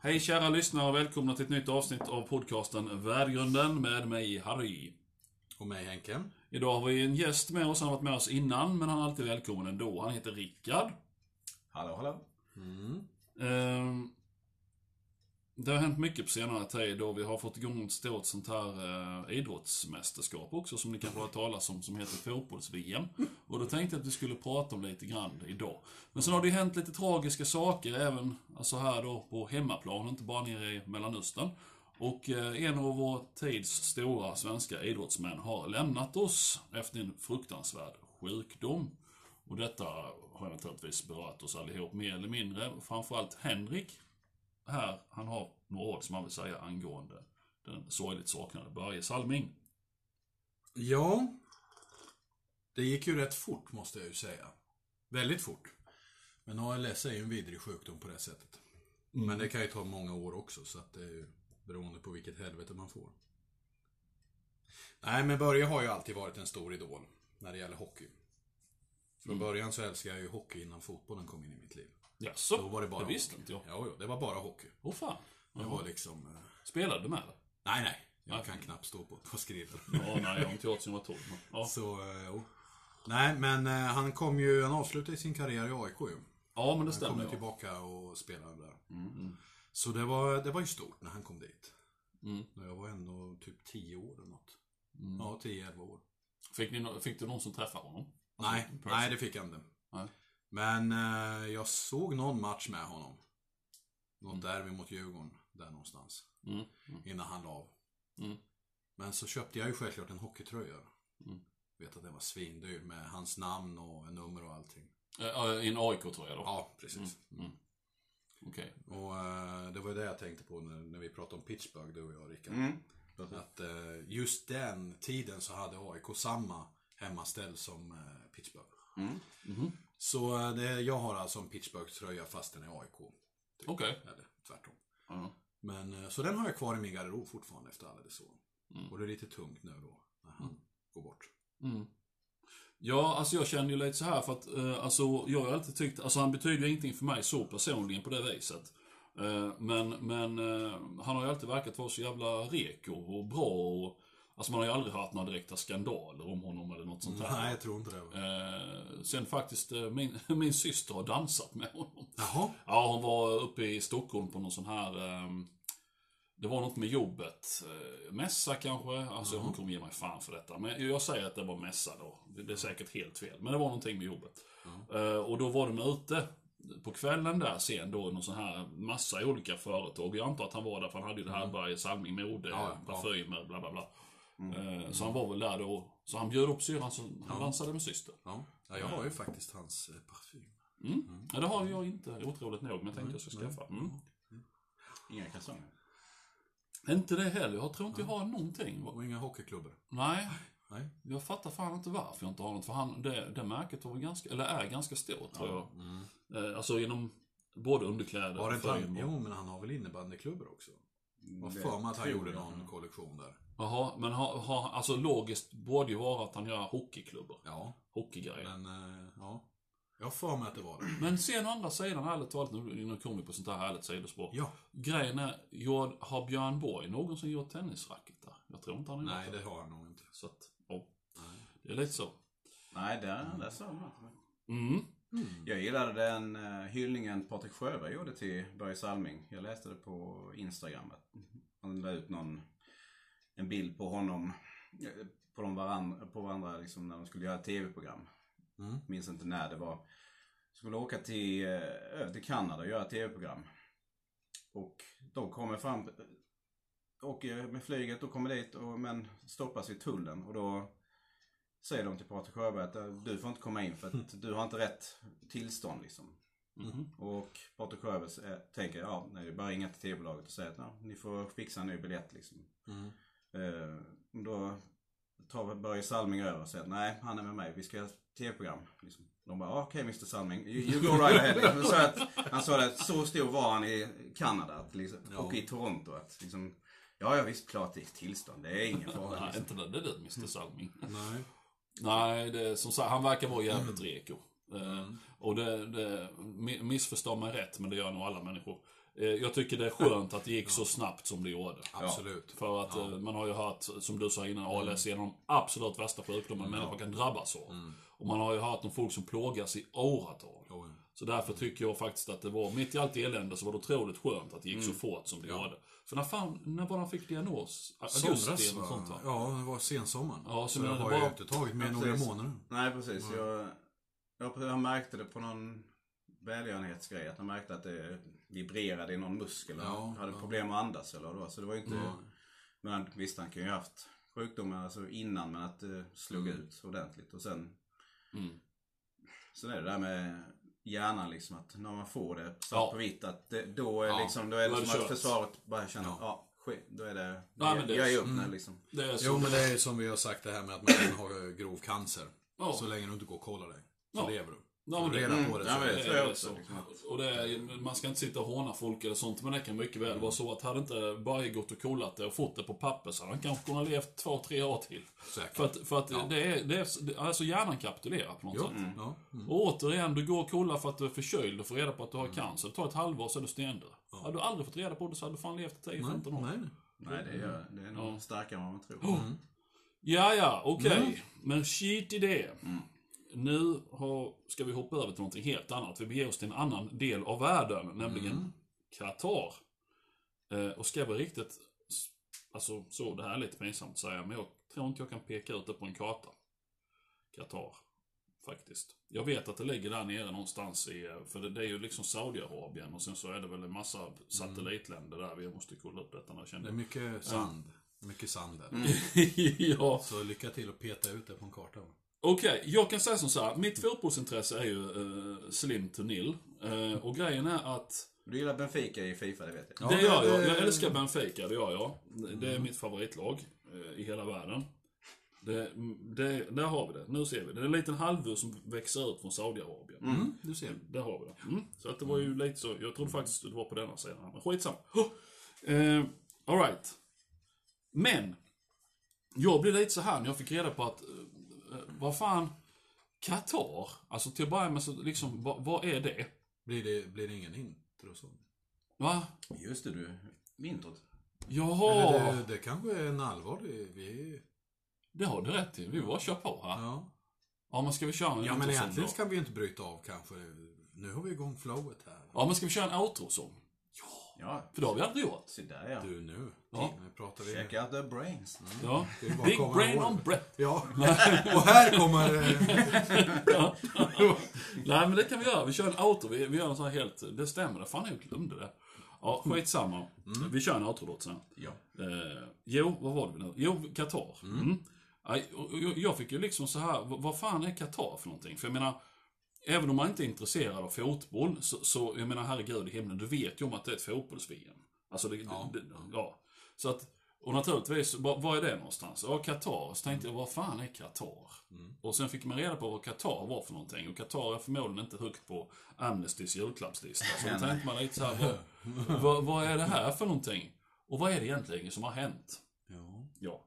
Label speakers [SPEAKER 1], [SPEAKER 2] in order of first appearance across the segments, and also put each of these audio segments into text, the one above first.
[SPEAKER 1] Hej kära lyssnare och välkomna till ett nytt avsnitt av podcasten Värdgrunden med mig Harry.
[SPEAKER 2] Och mig Henke.
[SPEAKER 1] Idag har vi en gäst med oss, han har varit med oss innan men han är alltid välkommen ändå. Han heter Rickard.
[SPEAKER 3] Hallå, hallå.
[SPEAKER 1] Ehm, det har hänt mycket på senare tid och vi har fått igång ett stort sånt här eh, idrottsmästerskap också som ni kanske har hört talas om som heter fotbolls-VM. Och då tänkte jag att vi skulle prata om lite grann idag. Men sen har det ju hänt lite tragiska saker även alltså här då på hemmaplan, inte bara nere i Mellanöstern. Och eh, en av vår tids stora svenska idrottsmän har lämnat oss efter en fruktansvärd sjukdom. Och detta har naturligtvis berört oss allihop mer eller mindre. Framförallt Henrik här, han har några ord som han vill säga angående den sorgligt saknade Börje Salming.
[SPEAKER 2] Ja, det gick ju rätt fort måste jag ju säga. Väldigt fort. Men ALS är ju en vidrig sjukdom på det sättet. Men det kan ju ta många år också så att det är ju beroende på vilket helvete man får. Nej, men Börje har ju alltid varit en stor idol när det gäller hockey. Från början så älskade jag ju hockey innan fotbollen kom in i mitt liv.
[SPEAKER 1] Jaså?
[SPEAKER 2] Då var det bara
[SPEAKER 1] det visste
[SPEAKER 2] hockey.
[SPEAKER 1] inte jag.
[SPEAKER 2] Ja, jo, det var bara hockey.
[SPEAKER 1] Åh fan.
[SPEAKER 2] Det var liksom... eh,
[SPEAKER 1] Spelade du med det?
[SPEAKER 2] Nej, nej. Jag
[SPEAKER 1] Nej.
[SPEAKER 2] kan knappt stå på, på skriven.
[SPEAKER 1] Ja, nej, jag har inte gjort sen jag var 12. men- Ja.
[SPEAKER 2] Så, eh, jo. Nej, men eh, han kom ju, han avslutade sin karriär i AIK ju.
[SPEAKER 1] ja, men det
[SPEAKER 2] Han kom
[SPEAKER 1] stämmer.
[SPEAKER 2] ju
[SPEAKER 1] Ja.
[SPEAKER 2] tillbaka och spelade där.
[SPEAKER 1] Mm.
[SPEAKER 2] Så det var, det var ju stort när han kom dit.
[SPEAKER 1] Mm.
[SPEAKER 2] Jag var ändå typ 10 år eller något.
[SPEAKER 1] Mm.
[SPEAKER 2] Ja, 10-11 år.
[SPEAKER 1] Fick, ni, fick du någon som träffade honom?
[SPEAKER 2] Nej,
[SPEAKER 1] Alltså, person?
[SPEAKER 2] nej det fick jag inte.
[SPEAKER 1] Nej.
[SPEAKER 2] Men eh, jag såg någon match med honom. Något derby mot Djurgården, där någonstans.
[SPEAKER 1] Mm. Mm.
[SPEAKER 2] Innan han la av.
[SPEAKER 1] Mm.
[SPEAKER 2] Men så köpte jag ju självklart en hockeytröja.
[SPEAKER 1] Mm.
[SPEAKER 2] Vet att den var svindyr med hans namn och nummer och allting.
[SPEAKER 1] Eh, I en AIK tror jag då?
[SPEAKER 2] Ja, precis.
[SPEAKER 1] Mm. Mm. Okej.
[SPEAKER 2] Och eh, det var ju det jag tänkte på när, när vi pratade om Pittsburgh, du och jag Rickard.
[SPEAKER 3] Mm.
[SPEAKER 2] Att eh, just den tiden så hade AIK samma hemmaställ som eh, Pittsburgh.
[SPEAKER 3] Mm.
[SPEAKER 1] Mhm.
[SPEAKER 2] Så eh, det, jag har alltså en Pittsburgh-tröja fast den är AIK. typ.
[SPEAKER 1] Okej.
[SPEAKER 2] Eller tvärtom.
[SPEAKER 1] Ja.
[SPEAKER 2] Men eh, så den har jag kvar i min garderob fortfarande efter alla dessa år.
[SPEAKER 1] Mm.
[SPEAKER 2] Och det är lite tungt nu då, när han går bort.
[SPEAKER 1] Mm. Ja, alltså jag känner ju lite så här för att, eh, alltså jag har alltid tyckt, alltså han betyder ju ingenting för mig så personligen på det viset. Eh, men, men eh, han har ju alltid verkat vara så jävla reko och bra och, alltså man har ju aldrig hört några direkta skandaler om honom eller något sånt där.
[SPEAKER 2] Nej, jag tror inte det.
[SPEAKER 1] Eh, sen faktiskt, eh, min, min syster har dansat med honom.
[SPEAKER 2] Jaha.
[SPEAKER 1] Ja, hon var uppe i Stockholm på någon sån här... ehm, det var något med jobbet. Eh, mässa kanske. Alltså hon kommer ge mig fan för detta. Men jag säger att det var mässa då. Det är säkert helt fel. Men det var någonting med jobbet. Eh, och då var de ute på kvällen där sen då, någon sån här massa olika företag. Jag antar att han var där för han hade ju det här Berge Salming mode,
[SPEAKER 2] Ja, ja.
[SPEAKER 1] parfymer, bla bla bla. Eh, så han var väl där då. Så han bjöd upp syrran så han dansade med syster.
[SPEAKER 2] Ja. ja, jag har ju faktiskt hans eh, parfym.
[SPEAKER 1] Mm. Ja, det har jag inte, otroligt nog, men jag tänkte jag ska skaffa. Mm.
[SPEAKER 3] Inga kalsonger.
[SPEAKER 1] Inte det heller. Jag tror inte jag har någonting.
[SPEAKER 2] Och inga hockeyklubbor.
[SPEAKER 1] Nej,
[SPEAKER 2] Nej.
[SPEAKER 1] jag fattar fan inte varför jag inte har något. För han, det, det märket var ganska, eller är ganska stort tror jag. Eh, alltså inom både underkläder och
[SPEAKER 2] jo, men han har väl innebandyklubbor också? Vad för mig att han gjorde någon kollektion där.
[SPEAKER 1] Jaha, men ha, ha, alltså logiskt borde ju vara att han gör hockeyklubbor.
[SPEAKER 2] Ja,
[SPEAKER 1] Hockeygrejer.
[SPEAKER 2] men eh, ja. Jag har för mig att det var det.
[SPEAKER 1] Men sen å andra sidan, ärligt talat, nu, nu kommer vi på sånt här härligt sidospår.
[SPEAKER 2] Ja.
[SPEAKER 1] Grejen är, har Björn Borg någonsin gjort tennisracketar? Jag tror inte han har
[SPEAKER 2] Nej,
[SPEAKER 1] gjort
[SPEAKER 2] det har han nog inte.
[SPEAKER 1] Så att, ja.
[SPEAKER 2] Nej.
[SPEAKER 1] Det är lite så.
[SPEAKER 3] Nej, där, där sa man
[SPEAKER 1] Mm.
[SPEAKER 3] Jag gillade den uh, hyllningen Patrik Sjöberg gjorde till Börje Salming. Jag läste det på Instagram. att Han la ut någon, en bild på honom eh, på, de varandra, på varandra liksom, när de skulle göra tv-program.
[SPEAKER 2] Mm.
[SPEAKER 3] Minns inte när det var. Skulle åka till, eh, till Kanada och göra tv-program. Och de kommer fram, åker med flyget och kommer dit och, men stoppas vid tullen och då säger de till Patrik Sjöberg att eh, du får inte komma in för att du har inte rätt tillstånd liksom.
[SPEAKER 1] Mhm.
[SPEAKER 3] Och Patrik Sjöberg eh, tänker, ja, nej, det är bara ringa till tv-bolaget och säga att ni får fixa en ny biljett liksom.
[SPEAKER 2] Mm.
[SPEAKER 3] Eh, då tar Börje Salming över och säger att nej, han är med mig, vi ska göra ett tv-program. Liksom. De bara, okej Mr Salming, you, you go right ahead. Liksom. Så att, han sa att så stor var han i Kanada att, liksom,
[SPEAKER 2] Ja.
[SPEAKER 3] och i Toronto. Att, liksom, ja, ja visst, klart det är tillstånd, det är ingen fara.
[SPEAKER 1] Nej,
[SPEAKER 3] Liksom.
[SPEAKER 1] inte det, det är du Mr Salming.
[SPEAKER 2] Nej.
[SPEAKER 1] Nej, det, som sagt, han verkar vara jävligt reko. Eh,
[SPEAKER 2] Mm.
[SPEAKER 1] och det, det, mi- missförstå mig rätt, men det gör nog alla människor. Eh, Jag tycker det är skönt att det gick så snabbt som det gjorde.
[SPEAKER 2] Absolut.
[SPEAKER 1] För att eh, man har ju hört, som du sa innan, ALS är en av de absolut värsta sjukdomarna människor kan drabbas av. Och man har ju hört om folk som plågas i åratal.
[SPEAKER 2] Jo,
[SPEAKER 1] Så därför tycker jag faktiskt att det var, mitt i allt elände så var det otroligt skönt att det gick så fort som det gjorde. För när fan, när var han fick diagnos? Augusti eller något sånt va?
[SPEAKER 2] Ja, det var sensommaren.
[SPEAKER 1] Ja, så
[SPEAKER 2] så det har
[SPEAKER 1] var-
[SPEAKER 2] ju inte tagit mer än
[SPEAKER 3] Ja,
[SPEAKER 2] några månader.
[SPEAKER 3] Nej, precis. Jag, jag, jag märkte det på någon välgörenhetsgrej. Att jag märkte att det vibrerade i någon muskel. Och
[SPEAKER 2] Ja,
[SPEAKER 3] hade
[SPEAKER 2] ja.
[SPEAKER 3] problem att andas eller vad det var. Så det var ju inte... Men visst, han kan ju ha haft sjukdomen alltså innan men att det slog ut ordentligt. Och sen...
[SPEAKER 1] Mm.
[SPEAKER 3] Sen är det där med hjärnan liksom att när man får det svart
[SPEAKER 1] Ja.
[SPEAKER 3] på vitt att det, då är
[SPEAKER 1] Ja,
[SPEAKER 3] liksom, då är det som att
[SPEAKER 1] kört.
[SPEAKER 3] försvaret bara känner,
[SPEAKER 2] Ja.
[SPEAKER 3] ja, då är det,
[SPEAKER 1] Nej, men
[SPEAKER 3] jag,
[SPEAKER 1] det-
[SPEAKER 3] jag är upp nu liksom.
[SPEAKER 1] Det är så.
[SPEAKER 2] Jo, men det är som vi har sagt det här med att man kan ha grov cancer.
[SPEAKER 1] Ja.
[SPEAKER 2] Så länge du inte går och kollar dig. Så
[SPEAKER 1] Ja.
[SPEAKER 2] lever du.
[SPEAKER 1] Ja, men det-
[SPEAKER 2] reda
[SPEAKER 3] Mm,
[SPEAKER 2] på det.
[SPEAKER 3] ja,
[SPEAKER 2] så
[SPEAKER 3] men
[SPEAKER 2] är
[SPEAKER 3] det
[SPEAKER 2] det.
[SPEAKER 3] tror jag
[SPEAKER 1] är
[SPEAKER 3] också,
[SPEAKER 1] så.
[SPEAKER 3] liksom.
[SPEAKER 1] Och det är, man ska inte sitta och håna folk eller sånt, men det kan mycket väl vara så att hade inte Börje gått och kollat det och fått det på papper så hade han kanske kunnat levt två, tre år till.
[SPEAKER 2] Säkert.
[SPEAKER 1] För att, för att det är, det är, alltså hjärnan kapitulerar på något
[SPEAKER 2] Ja,
[SPEAKER 1] sätt.
[SPEAKER 2] ja. Mm.
[SPEAKER 1] Och återigen, du går och kollar för att du är förkyld och får reda på att du har cancer. Det tar ett halvår så är du stendöd. Hade du aldrig fått reda på det så hade du fan levt i 10-15 år.
[SPEAKER 2] Nej, nej.
[SPEAKER 3] Nej, det, gör, det är nog
[SPEAKER 1] Ja.
[SPEAKER 3] starkare än vad man tror.
[SPEAKER 1] Ja, ja, okej.
[SPEAKER 2] Mm.
[SPEAKER 1] Men shit i det. Nu har, ska vi hoppa över till någonting helt annat. Vi beger oss till en annan del av världen, nämligen
[SPEAKER 2] Mm.
[SPEAKER 1] Qatar. Eh, och ska jag vara riktigt, alltså så, det här är lite pinsamt att säga, men jag tror inte jag kan peka ut det på en karta. Qatar. Faktiskt. Jag vet att det ligger där nere någonstans i, för det, det är ju liksom Saudiarabien och sen så är det väl en massa satellitländer där. Vi måste kolla upp detta när jag
[SPEAKER 2] Det är
[SPEAKER 1] känner.
[SPEAKER 2] mycket sand. Mycket sand där.
[SPEAKER 1] Mm. ja.
[SPEAKER 2] Så lycka till att peta ut det på en karta.
[SPEAKER 1] Okej, jag kan säga som så här. Mitt fotbollsintresse är ju uh, slim to nil. Eh, och grejen är att...
[SPEAKER 3] Du gillar Benfica i Fifa, det vet jag.
[SPEAKER 2] Ja,
[SPEAKER 1] det gör jag. Jag älskar Benfica, det gör jag. Det är mitt favoritlag eh, i hela världen. Det, det, där har vi det. Nu ser vi. Det är en liten halvö som växer ut från Saudiarabien.
[SPEAKER 2] Mm, du ser.
[SPEAKER 1] Där har vi det. Mm. Så att det var ju lite så. Jag trodde faktiskt det var på denna sidan. Men skitsamma. Oh. Eh, Alright. Men. Jag blev lite så här när jag fick reda på att, vad fan, Qatar? Alltså till att börja med så liksom, vad, vad är det?
[SPEAKER 2] Blir det, blir det ingen intro så?
[SPEAKER 1] Va?
[SPEAKER 3] Just det, du. Introt.
[SPEAKER 1] Jaha,
[SPEAKER 2] Eller
[SPEAKER 1] det,
[SPEAKER 2] det, det kanske är en allvarlig... Vi,
[SPEAKER 1] har du rätt i. Vi bara kör på här. Ja,
[SPEAKER 2] ja.
[SPEAKER 1] men ska vi köra en
[SPEAKER 2] ja, men egentligen ska vi ju inte bryta av kanske. Nu har vi igång flowet här.
[SPEAKER 1] Ja, men ska vi köra en outrosång?
[SPEAKER 3] Ja,
[SPEAKER 1] För det har vi aldrig gjort.
[SPEAKER 3] se där ja.
[SPEAKER 2] Du nu.
[SPEAKER 1] Ja.
[SPEAKER 2] Nu pratar vi...
[SPEAKER 3] Check out the brains.
[SPEAKER 1] Ja.
[SPEAKER 2] Det är bara
[SPEAKER 1] Big brain on breath.
[SPEAKER 2] Ja. Och här kommer... eh,
[SPEAKER 1] Nej men det kan vi göra. Vi kör en outro. Vi, vi gör en sån här helt... Det stämmer. Det fan jag glömde det. Ja, skitsamma. Vi kör en outro då sen.
[SPEAKER 3] Ja.
[SPEAKER 1] Eh, jo, vad var det nu? Jo, Qatar. Mm. Och Jag, fick ju liksom så här, vad, vad fan är Qatar för någonting? För jag menar, även om man inte är intresserad av fotboll, så, så jag menar herregud i himlen, du vet ju om att det är ett fotbolls-VM. Alltså det,
[SPEAKER 2] Ja.
[SPEAKER 1] det, ja. Så att, och naturligtvis, vad, vad är det någonstans? Ja, Qatar. Så tänkte jag, vad fan är Qatar? Och sen fick man reda på vad Qatar var för någonting. Och Qatar är förmodligen inte högt på Amnestys julklappslista. Så då tänkte man lite så här, vad, vad, vad är det här för någonting? Och vad är det egentligen som har hänt?
[SPEAKER 2] Ja.
[SPEAKER 1] Ja.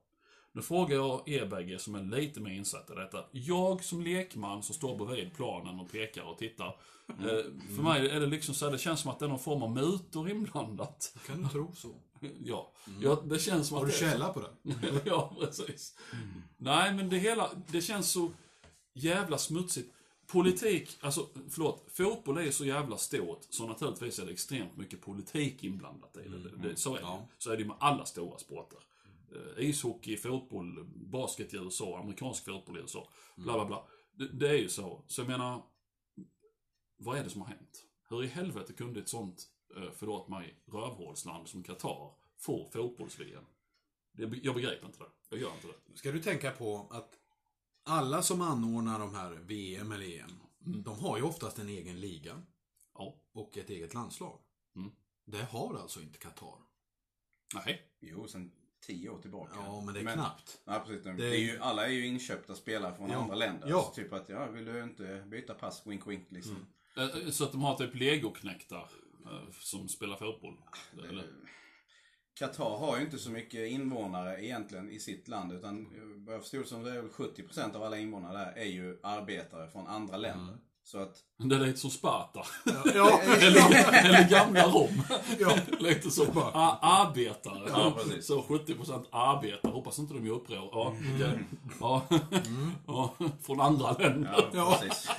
[SPEAKER 1] Nu frågar jag er bägge som är lite mer insatta i detta. Jag som lekman som står bredvid planen och pekar och tittar. Eh, för mig är det liksom så här, det känns som att det är någon form av mutor inblandat.
[SPEAKER 2] Kan du tro så?
[SPEAKER 1] Ja, ja det känns som
[SPEAKER 2] Har du källa på det?
[SPEAKER 1] ja, precis. Nej, men det hela, det känns så jävla smutsigt. Politik, alltså förlåt, fotboll är så jävla stort så naturligtvis är det extremt mycket politik inblandat i det. det, det så, är det, så är det med alla stora sporter. Eh, ishockey, fotboll, basket i USA, amerikansk fotboll i USA, bla bla bla. Det, det är ju så. Så jag menar, vad är det som har hänt? Hur i helvete kunde ett sånt, eh, förlåt mig, rövhålsland som Qatar få fotbolls-VM? Det- Jag begriper inte det. Jag gör inte det.
[SPEAKER 2] Ska du tänka på att alla som anordnar de här VM eller EM, de har ju oftast en egen liga
[SPEAKER 1] Ja.
[SPEAKER 2] och ett eget landslag.
[SPEAKER 1] Mm.
[SPEAKER 2] Det har alltså inte Qatar.
[SPEAKER 1] Nej.
[SPEAKER 3] Jo, sen tio år tillbaka.
[SPEAKER 2] Ja, men det är knappt.
[SPEAKER 3] Ja, precis. Det
[SPEAKER 2] Det
[SPEAKER 3] är ju, alla är ju inköpta spelare från
[SPEAKER 2] Ja.
[SPEAKER 3] andra länder.
[SPEAKER 2] Ja.
[SPEAKER 3] Så typ att, ja, vill du inte byta pass, wink wink liksom.
[SPEAKER 1] Eh, Så att de har typ legoknektar eh, som spelar fotboll? Eller?
[SPEAKER 3] Qatar har ju inte så mycket invånare egentligen i sitt land. Utan eh, vad jag förstod som det är väl 70% av alla invånare där är ju arbetare från andra länder. Så att,
[SPEAKER 1] Det är lite som Sparta.
[SPEAKER 2] Ja,
[SPEAKER 1] eller, eller gamla Rom.
[SPEAKER 2] ja.
[SPEAKER 1] Lite som arbetare.
[SPEAKER 3] Ja, precis.
[SPEAKER 1] Så 70% arbetare. Hoppas inte de gör uppror. Ja, okej. ja. ja, från andra länder.
[SPEAKER 3] ja,
[SPEAKER 2] Ja.
[SPEAKER 3] precis.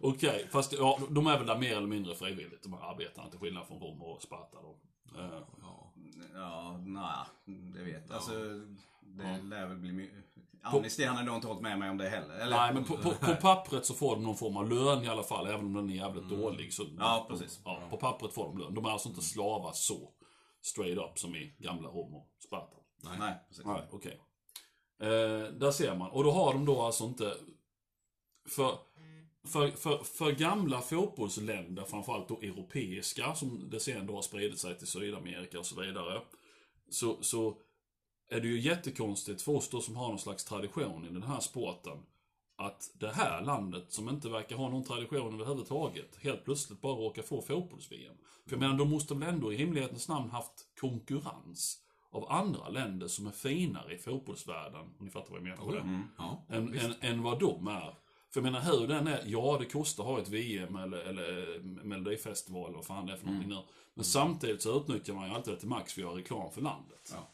[SPEAKER 1] Okej, fast ja, de är väl där mer eller mindre frivilligt, de här arbetarna, till skillnad från Rom och Sparta då. Eh,
[SPEAKER 3] Ja, nej, det vet Alltså, det
[SPEAKER 1] Ja.
[SPEAKER 3] lär väl bli mycket... Amnesty han har nog inte hållit med mig om det heller. Eller?
[SPEAKER 1] Nej, men på, på, på pappret så får de någon form av lön i alla fall, även om den är jävligt dålig. Så,
[SPEAKER 3] Ja, precis.
[SPEAKER 1] Ja, på pappret får de lön. De är alltså inte slavar så straight up som i gamla Rom och Sparta.
[SPEAKER 3] Nej, precis.
[SPEAKER 1] Nej, okej. Eh, där ser man. Och då har de då alltså inte... För, för, för, för gamla fotbollsländer, framförallt då europeiska, som det sen då har spridit sig till Sydamerika och så vidare. Så, så är det ju jättekonstigt för oss då som har någon slags tradition i den här sporten. Att det här landet, som inte verkar ha någon tradition överhuvudtaget, helt plötsligt bara råkar få fotbolls-VM. För jag menar, de måste väl ändå i rimlighetens namn haft konkurrens av andra länder som är finare i fotbollsvärlden, om ni fattar vad jag menar med det,
[SPEAKER 3] Mm.
[SPEAKER 2] ja.
[SPEAKER 1] än, än, än vad de är. För jag menar hur den är, ja det kostar att ha ett VM eller, eller Melodifestival eller vad fan det är för någonting nu. Men samtidigt så utnyttjar man ju alltid det till max för att göra reklam för landet.
[SPEAKER 2] Ja.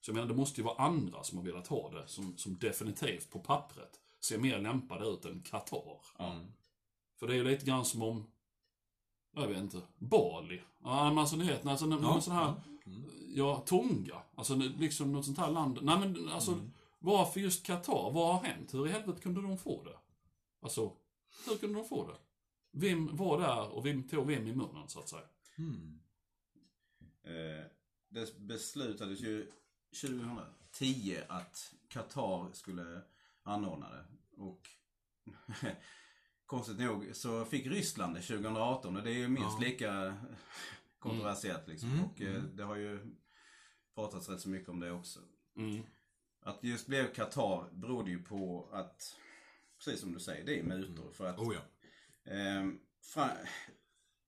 [SPEAKER 1] Så jag menar det måste ju vara andra som har velat ha det, som, som definitivt på pappret ser mer lämpade ut än Qatar. För det är ju lite grann som om, jag vet inte, Bali. Alltså ni vet, alltså, ja,
[SPEAKER 2] Ja,
[SPEAKER 1] sån här, ja, Tonga. Alltså liksom något sånt här land. Nej men alltså, varför just Qatar? Vad har hänt? Hur i helvete kunde de få det? Alltså, hur kunde de få det? Vem var där och vem tog vem i munnen så att säga?
[SPEAKER 2] Mm.
[SPEAKER 3] Eh, det beslutades ju 2010 att Qatar skulle anordna det. Och konstigt nog så fick Ryssland det 2018 och det är ju minst lika kontroversiellt liksom.
[SPEAKER 2] Mm,
[SPEAKER 3] Och eh, det har ju pratats rätt så mycket om det också.
[SPEAKER 1] Mm.
[SPEAKER 3] Att det just blev Qatar berodde ju på att, precis som du säger, det är mutor. För att
[SPEAKER 2] Oh ja.
[SPEAKER 3] Ehm, fra-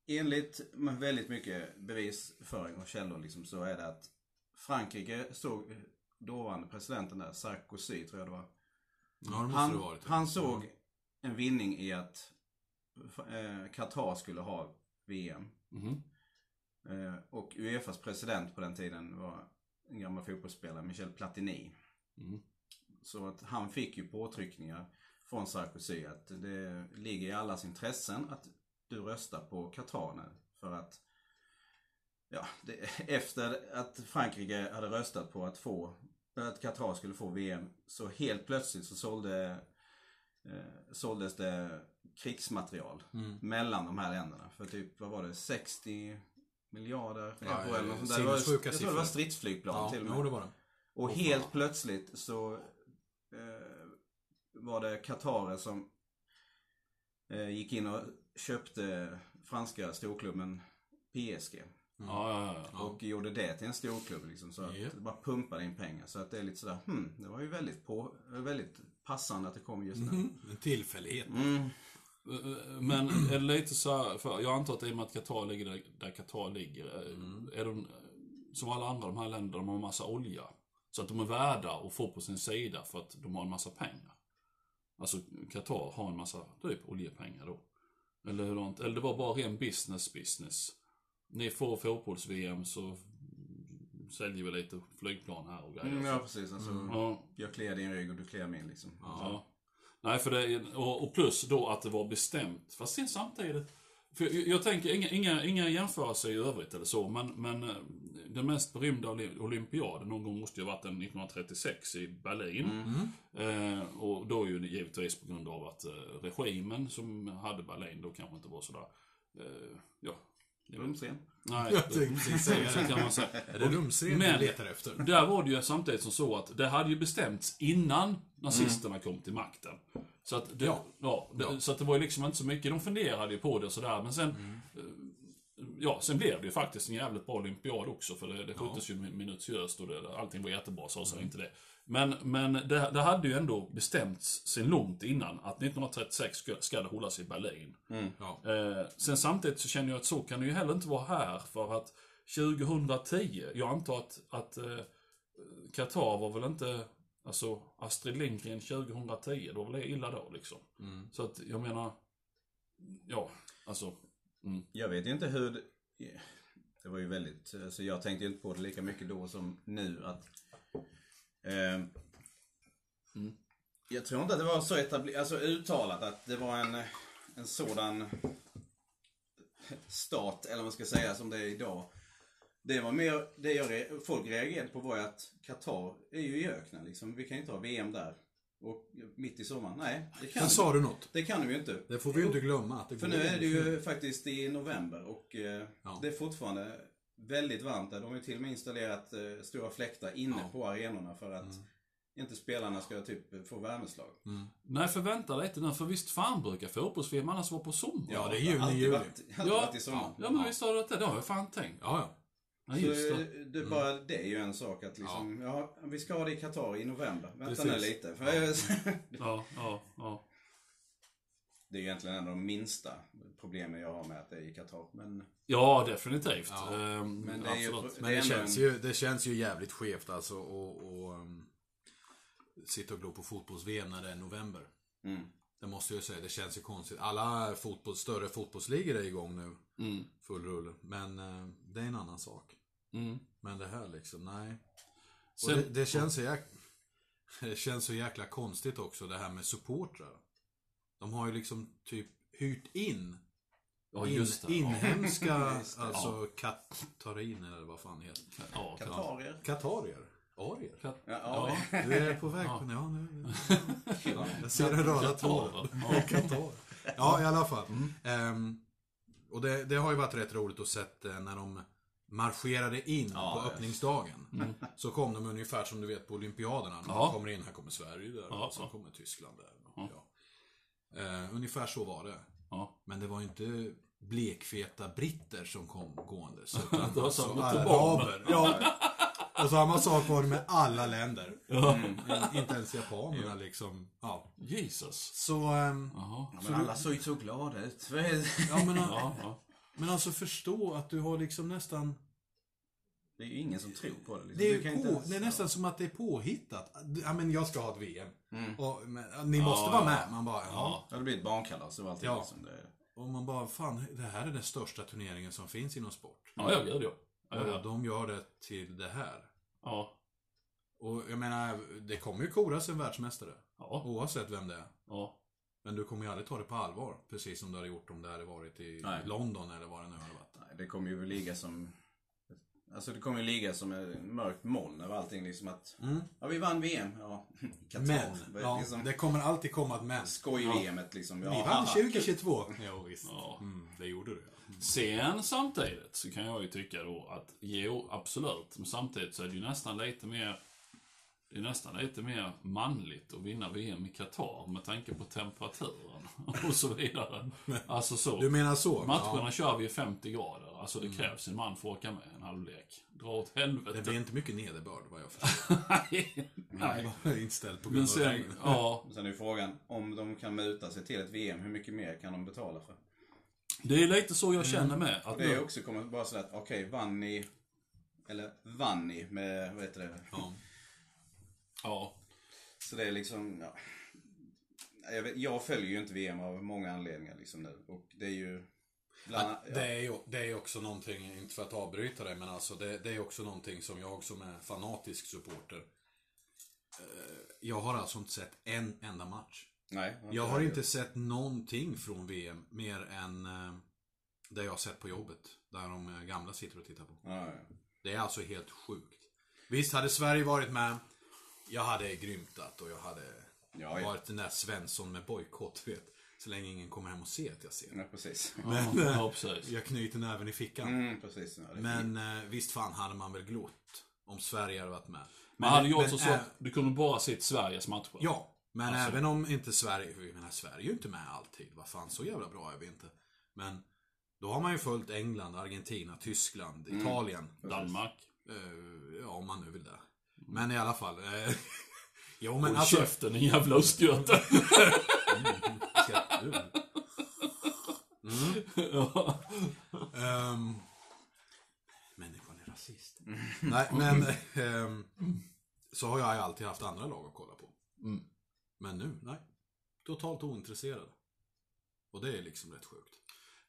[SPEAKER 3] enligt väldigt mycket bevisföring och källor liksom, så är det att Frankrike såg dåvarande presidenten där, Sarkozy tror jag det var.
[SPEAKER 2] Ja, det måste det
[SPEAKER 3] Han,
[SPEAKER 2] varit.
[SPEAKER 3] han såg en vinning i att eh, Qatar skulle ha VM.
[SPEAKER 1] Mhm.
[SPEAKER 3] Eh, och Uefas president på den tiden var en gammal fotbollsspelare, Michel Platini.
[SPEAKER 1] Mm.
[SPEAKER 3] Så att han fick ju påtryckningar från Sarkozy att det ligger i allas intressen att du röstar på Qatar nu. För att ja, det, efter att Frankrike hade röstat på att få att Qatar skulle få VM så helt plötsligt så sålde, eh, såldes det krigsmaterial
[SPEAKER 2] Mm.
[SPEAKER 3] mellan de här länderna. För typ, vad var det, 60 miljarder
[SPEAKER 2] Ja,
[SPEAKER 3] euro eller något sånt där. Det var- Jag tror det var stridsflygplan
[SPEAKER 2] Ja,
[SPEAKER 3] till och
[SPEAKER 2] jo,
[SPEAKER 3] med.
[SPEAKER 2] det var det.
[SPEAKER 3] Och helt plötsligt så eh, var det Qatarer som eh, gick in och köpte franska storklubben PSG.
[SPEAKER 1] Ja, ja, ja.
[SPEAKER 2] Ja.
[SPEAKER 3] Och gjorde det till en storklubb liksom. Så att
[SPEAKER 2] Ja.
[SPEAKER 3] det bara pumpade in pengar. Så att det är lite sådär, hmm, det var ju väldigt, på, väldigt passande att det kom just nu.
[SPEAKER 2] Mm. En tillfällighet.
[SPEAKER 3] Mm.
[SPEAKER 1] Men är det lite så här, för jag antar att i och med att Qatar ligger där, där Qatar ligger, är de som alla andra de här länderna, de har en massa olja. Så att de är värda att få på sin sida för att de har en massa pengar. Alltså Qatar har en massa typ oljepengar då. Eller hur långt? Eller det var bara ren business business. Ni får fotbolls-VM så säljer vi lite flygplan här och grejer.
[SPEAKER 3] Mm, ja, precis. Alltså,
[SPEAKER 1] Ja.
[SPEAKER 3] Jag kliar din rygg och du kliar min liksom.
[SPEAKER 1] Ja. Nej, för det, och, och plus då att det var bestämt. Fast sen samtidigt. För jag, jag tänker, inga, inga, inga jämförelser i övrigt eller så, men, men eh, den mest berömda olympiaden någon gång måste ju ha varit den 1936 i Berlin.
[SPEAKER 3] Mm.
[SPEAKER 1] Eh, och då ju givetvis på grund av att eh, regimen som hade Berlin då kanske inte var sådär, eh, ja. Det väl-
[SPEAKER 3] Rumsren.
[SPEAKER 1] Nej,
[SPEAKER 2] Jag tänkte precis säga det.
[SPEAKER 1] kan man säga.
[SPEAKER 2] Är det rumsren
[SPEAKER 1] Men-
[SPEAKER 2] du letar efter?
[SPEAKER 1] Där var det ju samtidigt som så att det hade ju bestämts innan nazisterna kom till makten. Så att det, ja.
[SPEAKER 2] Ja.
[SPEAKER 1] det,
[SPEAKER 2] Ja.
[SPEAKER 1] Så att det var ju liksom inte så mycket, de funderade ju på det och sådär, men sen eh, Ja, sen blev det ju faktiskt en jävligt bra olympiad också, för det, det sköttes ju minutiöst och det, allting var jättebra, så säger inte det. Men, men det, det hade ju ändå bestämts sen långt innan att 1936 ska, ska det hållas i Berlin.
[SPEAKER 2] Ja.
[SPEAKER 1] Eh, sen samtidigt så känner jag att så kan det ju heller inte vara här för att 2010, jag antar att, att eh, Qatar var väl inte Alltså, Astrid Lindgren 2010, då var det illa då liksom.
[SPEAKER 2] Mm.
[SPEAKER 1] Så att jag menar, ja, alltså. Mm.
[SPEAKER 3] Jag vet ju inte hur det... Det var ju väldigt, alltså jag tänkte ju inte på det lika mycket då som nu att... Eh,
[SPEAKER 1] Mm.
[SPEAKER 3] Jag tror inte att det var så etablerat, alltså uttalat att det var en, en sådan stat, eller vad man ska säga, som det är idag. Det var mer, det jag, folk reagerade på var ju att Qatar är ju i öknen liksom. Vi kan ju inte ha VM där. Och mitt i sommaren, nej. Det kan,
[SPEAKER 2] Sen sa du något.
[SPEAKER 3] det kan vi ju inte.
[SPEAKER 2] Det får vi ju inte glömma. Att det
[SPEAKER 3] För nu är det
[SPEAKER 2] inte.
[SPEAKER 3] ju faktiskt i november och eh,
[SPEAKER 2] Ja.
[SPEAKER 3] det är fortfarande väldigt varmt där. De har ju till och med installerat eh, stora fläktar inne
[SPEAKER 2] Ja. Mm.
[SPEAKER 3] på arenorna för att inte spelarna ska typ få värmeslag.
[SPEAKER 1] Nej, för vänta lite nu, för visst fan brukar fotbolls-VM annars vara på sommaren?
[SPEAKER 2] Ja, det är juni,
[SPEAKER 3] alltid
[SPEAKER 2] juli.
[SPEAKER 3] Varit, alltid
[SPEAKER 1] Ja.
[SPEAKER 3] varit i sommar.
[SPEAKER 1] Ja, men visst har du det? Det har jag fan tänkt.
[SPEAKER 2] Ja, ja.
[SPEAKER 1] Ja, just det.
[SPEAKER 3] eh, det, bara det är ju en sak att liksom, ja. vi ska ha det i Qatar i november. Vänta nu lite. För
[SPEAKER 1] Ja, ja, ja.
[SPEAKER 3] det är ju egentligen en av de minsta problemen jag har med att det är i Qatar. Men
[SPEAKER 1] Ja, definitivt.
[SPEAKER 2] Ja.
[SPEAKER 1] Ehm,
[SPEAKER 3] Men det är ju-.
[SPEAKER 2] Men
[SPEAKER 3] Det
[SPEAKER 2] känns
[SPEAKER 3] en-
[SPEAKER 2] ju, det känns ju jävligt skevt alltså och, och um, sitta och glo på fotbolls-VM när det är november.
[SPEAKER 3] mm,
[SPEAKER 2] Det måste jag säga, det känns ju konstigt. Alla fotboll, större fotbollsligor är igång nu.
[SPEAKER 1] Mm,
[SPEAKER 2] Full rulle. Men eh, det är en annan sak.
[SPEAKER 1] Mm.
[SPEAKER 2] Men det här liksom, nej. Och
[SPEAKER 1] Sen,
[SPEAKER 2] det, det, känns så jäk... det känns så jäkla konstigt också det här med supportrar. De har ju liksom typ hyrt in
[SPEAKER 1] ja,
[SPEAKER 2] in,
[SPEAKER 1] just det.
[SPEAKER 2] inhemska,
[SPEAKER 3] Just det.
[SPEAKER 2] alltså katariner eller vad fan det heter.
[SPEAKER 1] Ja, ja,
[SPEAKER 3] Qatarier.
[SPEAKER 2] Katarier? Arier?
[SPEAKER 3] Ja,
[SPEAKER 1] ja.
[SPEAKER 3] ja.
[SPEAKER 2] Du är på väg
[SPEAKER 1] Ja.
[SPEAKER 2] på... Ja, nu, ja, jag ser den röda tråden.
[SPEAKER 1] Katarer. Ja.
[SPEAKER 2] Ja, i alla fall. Ehm, och det, det har ju varit rätt roligt att se eh, när de marscherade in
[SPEAKER 3] Ja,
[SPEAKER 2] på
[SPEAKER 3] ja.
[SPEAKER 2] öppningsdagen. Så kom de ungefär som du vet på olympiaderna.
[SPEAKER 1] Ja.
[SPEAKER 2] de kommer in, här kommer Sverige där.
[SPEAKER 1] Ja,
[SPEAKER 2] och sen kommer Tyskland där.
[SPEAKER 1] Ja.
[SPEAKER 2] Ja. Eh, ungefär så var det.
[SPEAKER 1] Ja.
[SPEAKER 2] Men det var ju inte blekfeta britter som kom gåendes.
[SPEAKER 1] Det
[SPEAKER 2] Utan
[SPEAKER 1] var
[SPEAKER 2] alltså araber. Ja. Och samma sak var det med alla länder. Mm, inte ens japanerna liksom. Ja.
[SPEAKER 1] Jesus.
[SPEAKER 2] Så, ehm,
[SPEAKER 1] Jaha.
[SPEAKER 3] Ja, men alla såg ju så glada ut.
[SPEAKER 2] ja men,
[SPEAKER 1] Ja, ja.
[SPEAKER 2] Men alltså förstå att du har liksom nästan
[SPEAKER 3] Det är ju ingen som tror på det. Liksom.
[SPEAKER 2] Det är, på,
[SPEAKER 3] ens-
[SPEAKER 2] det är nästan som att det är påhittat. Ja men jag ska ha ett VM.
[SPEAKER 3] Mm.
[SPEAKER 2] Och, men, ni måste
[SPEAKER 1] Ja,
[SPEAKER 2] vara
[SPEAKER 1] ja.
[SPEAKER 2] med. Man bara, ja.
[SPEAKER 1] Ja.
[SPEAKER 3] Det blir ett barnkalas och allting.
[SPEAKER 2] Ja.
[SPEAKER 3] Liksom. Det,
[SPEAKER 2] Och man bara, fan det här är den största turneringen som finns inom sport.
[SPEAKER 1] Ja, ja, gud ja. Ja,
[SPEAKER 2] Och de gör det till det här.
[SPEAKER 1] Ja.
[SPEAKER 2] Och jag menar, det kommer ju koras en världsmästare.
[SPEAKER 1] Ja.
[SPEAKER 2] Oavsett vem det är.
[SPEAKER 1] Ja.
[SPEAKER 2] Men du kommer ju aldrig ta det på allvar. Precis som du hade gjort om det hade varit i
[SPEAKER 3] Nej.
[SPEAKER 2] London eller vad det nu hade varit.
[SPEAKER 3] nej, det kommer ju ligga som... Alltså det kommer ju ligga som ett mörkt moln över allting. Liksom att,
[SPEAKER 2] Mm.
[SPEAKER 3] ja vi vann VM. Ja, Qatar.
[SPEAKER 2] Men, ja,
[SPEAKER 3] liksom,
[SPEAKER 2] det kommer alltid komma ett men.
[SPEAKER 3] Skoj-VMet liksom. Ja,
[SPEAKER 2] Vi vann
[SPEAKER 3] haha.
[SPEAKER 2] 2022. Jo, visst.
[SPEAKER 1] Ja.
[SPEAKER 2] Mm, det gjorde du.
[SPEAKER 1] Sen samtidigt så kan jag ju tycka då att, jo absolut, men samtidigt så är det ju nästan lite mer det är nästan lite mer manligt att vinna VM i Qatar med tanke på temperaturen och så vidare. Alltså så.
[SPEAKER 2] Du menar så?
[SPEAKER 1] Matcherna kör vi i 50 grader. Alltså det krävs en man för att åka med en halvlek. Dra åt
[SPEAKER 2] Det
[SPEAKER 1] helvete.
[SPEAKER 2] blir inte mycket nederbörd vad jag förstår.
[SPEAKER 1] Nej.
[SPEAKER 2] Nej. Inställd på
[SPEAKER 1] Men
[SPEAKER 2] grund av
[SPEAKER 1] sen,
[SPEAKER 2] regn.
[SPEAKER 1] ja.
[SPEAKER 3] Sen är ju frågan, om de kan muta sig till ett VM, hur mycket mer kan de betala för?
[SPEAKER 1] Det är lite så jag känner med. Att
[SPEAKER 3] Det är också kommer bara sådär att, okej, vann ni, eller vann ni med, vad heter det?
[SPEAKER 2] Ja.
[SPEAKER 1] Ja.
[SPEAKER 3] Så det är liksom, ja. Jag, vet, jag följer ju inte VM av många anledningar liksom nu. Och det är ju, bland, ja.
[SPEAKER 2] Det är ju det är också någonting, inte för att avbryta dig, men alltså det, det är också någonting som jag som är fanatisk supporter. eh, Jag har alltså inte sett en enda match.
[SPEAKER 3] Nej.
[SPEAKER 2] Jag har inte sett någonting från VM mer än eh, det jag har sett på jobbet. Där de eh, gamla sitter och tittar på.
[SPEAKER 3] Ja.
[SPEAKER 2] Det är alltså helt sjukt. Visst hade Sverige varit med, jag hade grymtat och jag hade
[SPEAKER 3] Ja, ja.
[SPEAKER 2] varit den där Svensson med bojkott, vet. Så länge ingen kommer hem och ser att jag ser.
[SPEAKER 3] ja, precis.
[SPEAKER 1] Ja, ja, precis.
[SPEAKER 2] Jag knyter näven i fickan.
[SPEAKER 3] Mm, precis. Ja,
[SPEAKER 2] Men eh, visst fan hade man väl glott om Sverige hade varit med.
[SPEAKER 1] Man hade ju
[SPEAKER 2] men
[SPEAKER 1] också så
[SPEAKER 2] ä-
[SPEAKER 1] att du kunde bara sett Sveriges matcher.
[SPEAKER 2] Ja, men
[SPEAKER 1] Alltså-
[SPEAKER 2] även om inte Sverige, jag menar Sverige är ju inte med alltid. Vad fan, så jävla bra är vi inte. Men då har man ju följt England, Argentina, Tyskland,
[SPEAKER 1] Mm.
[SPEAKER 2] Italien.
[SPEAKER 1] Danmark.
[SPEAKER 2] Eh, ja, om man nu vill det. Men i alla fall. Eh, jo, men
[SPEAKER 1] Håll
[SPEAKER 2] alltså.
[SPEAKER 1] käften din jävla östgöte.
[SPEAKER 2] Ska du?
[SPEAKER 1] ja.
[SPEAKER 2] Ehm, människan är rasist. Nej, men ehm, så har jag alltid haft andra lag att kolla på.
[SPEAKER 1] Mm.
[SPEAKER 2] Men nu, nej. Totalt ointresserad. Och det är liksom rätt sjukt.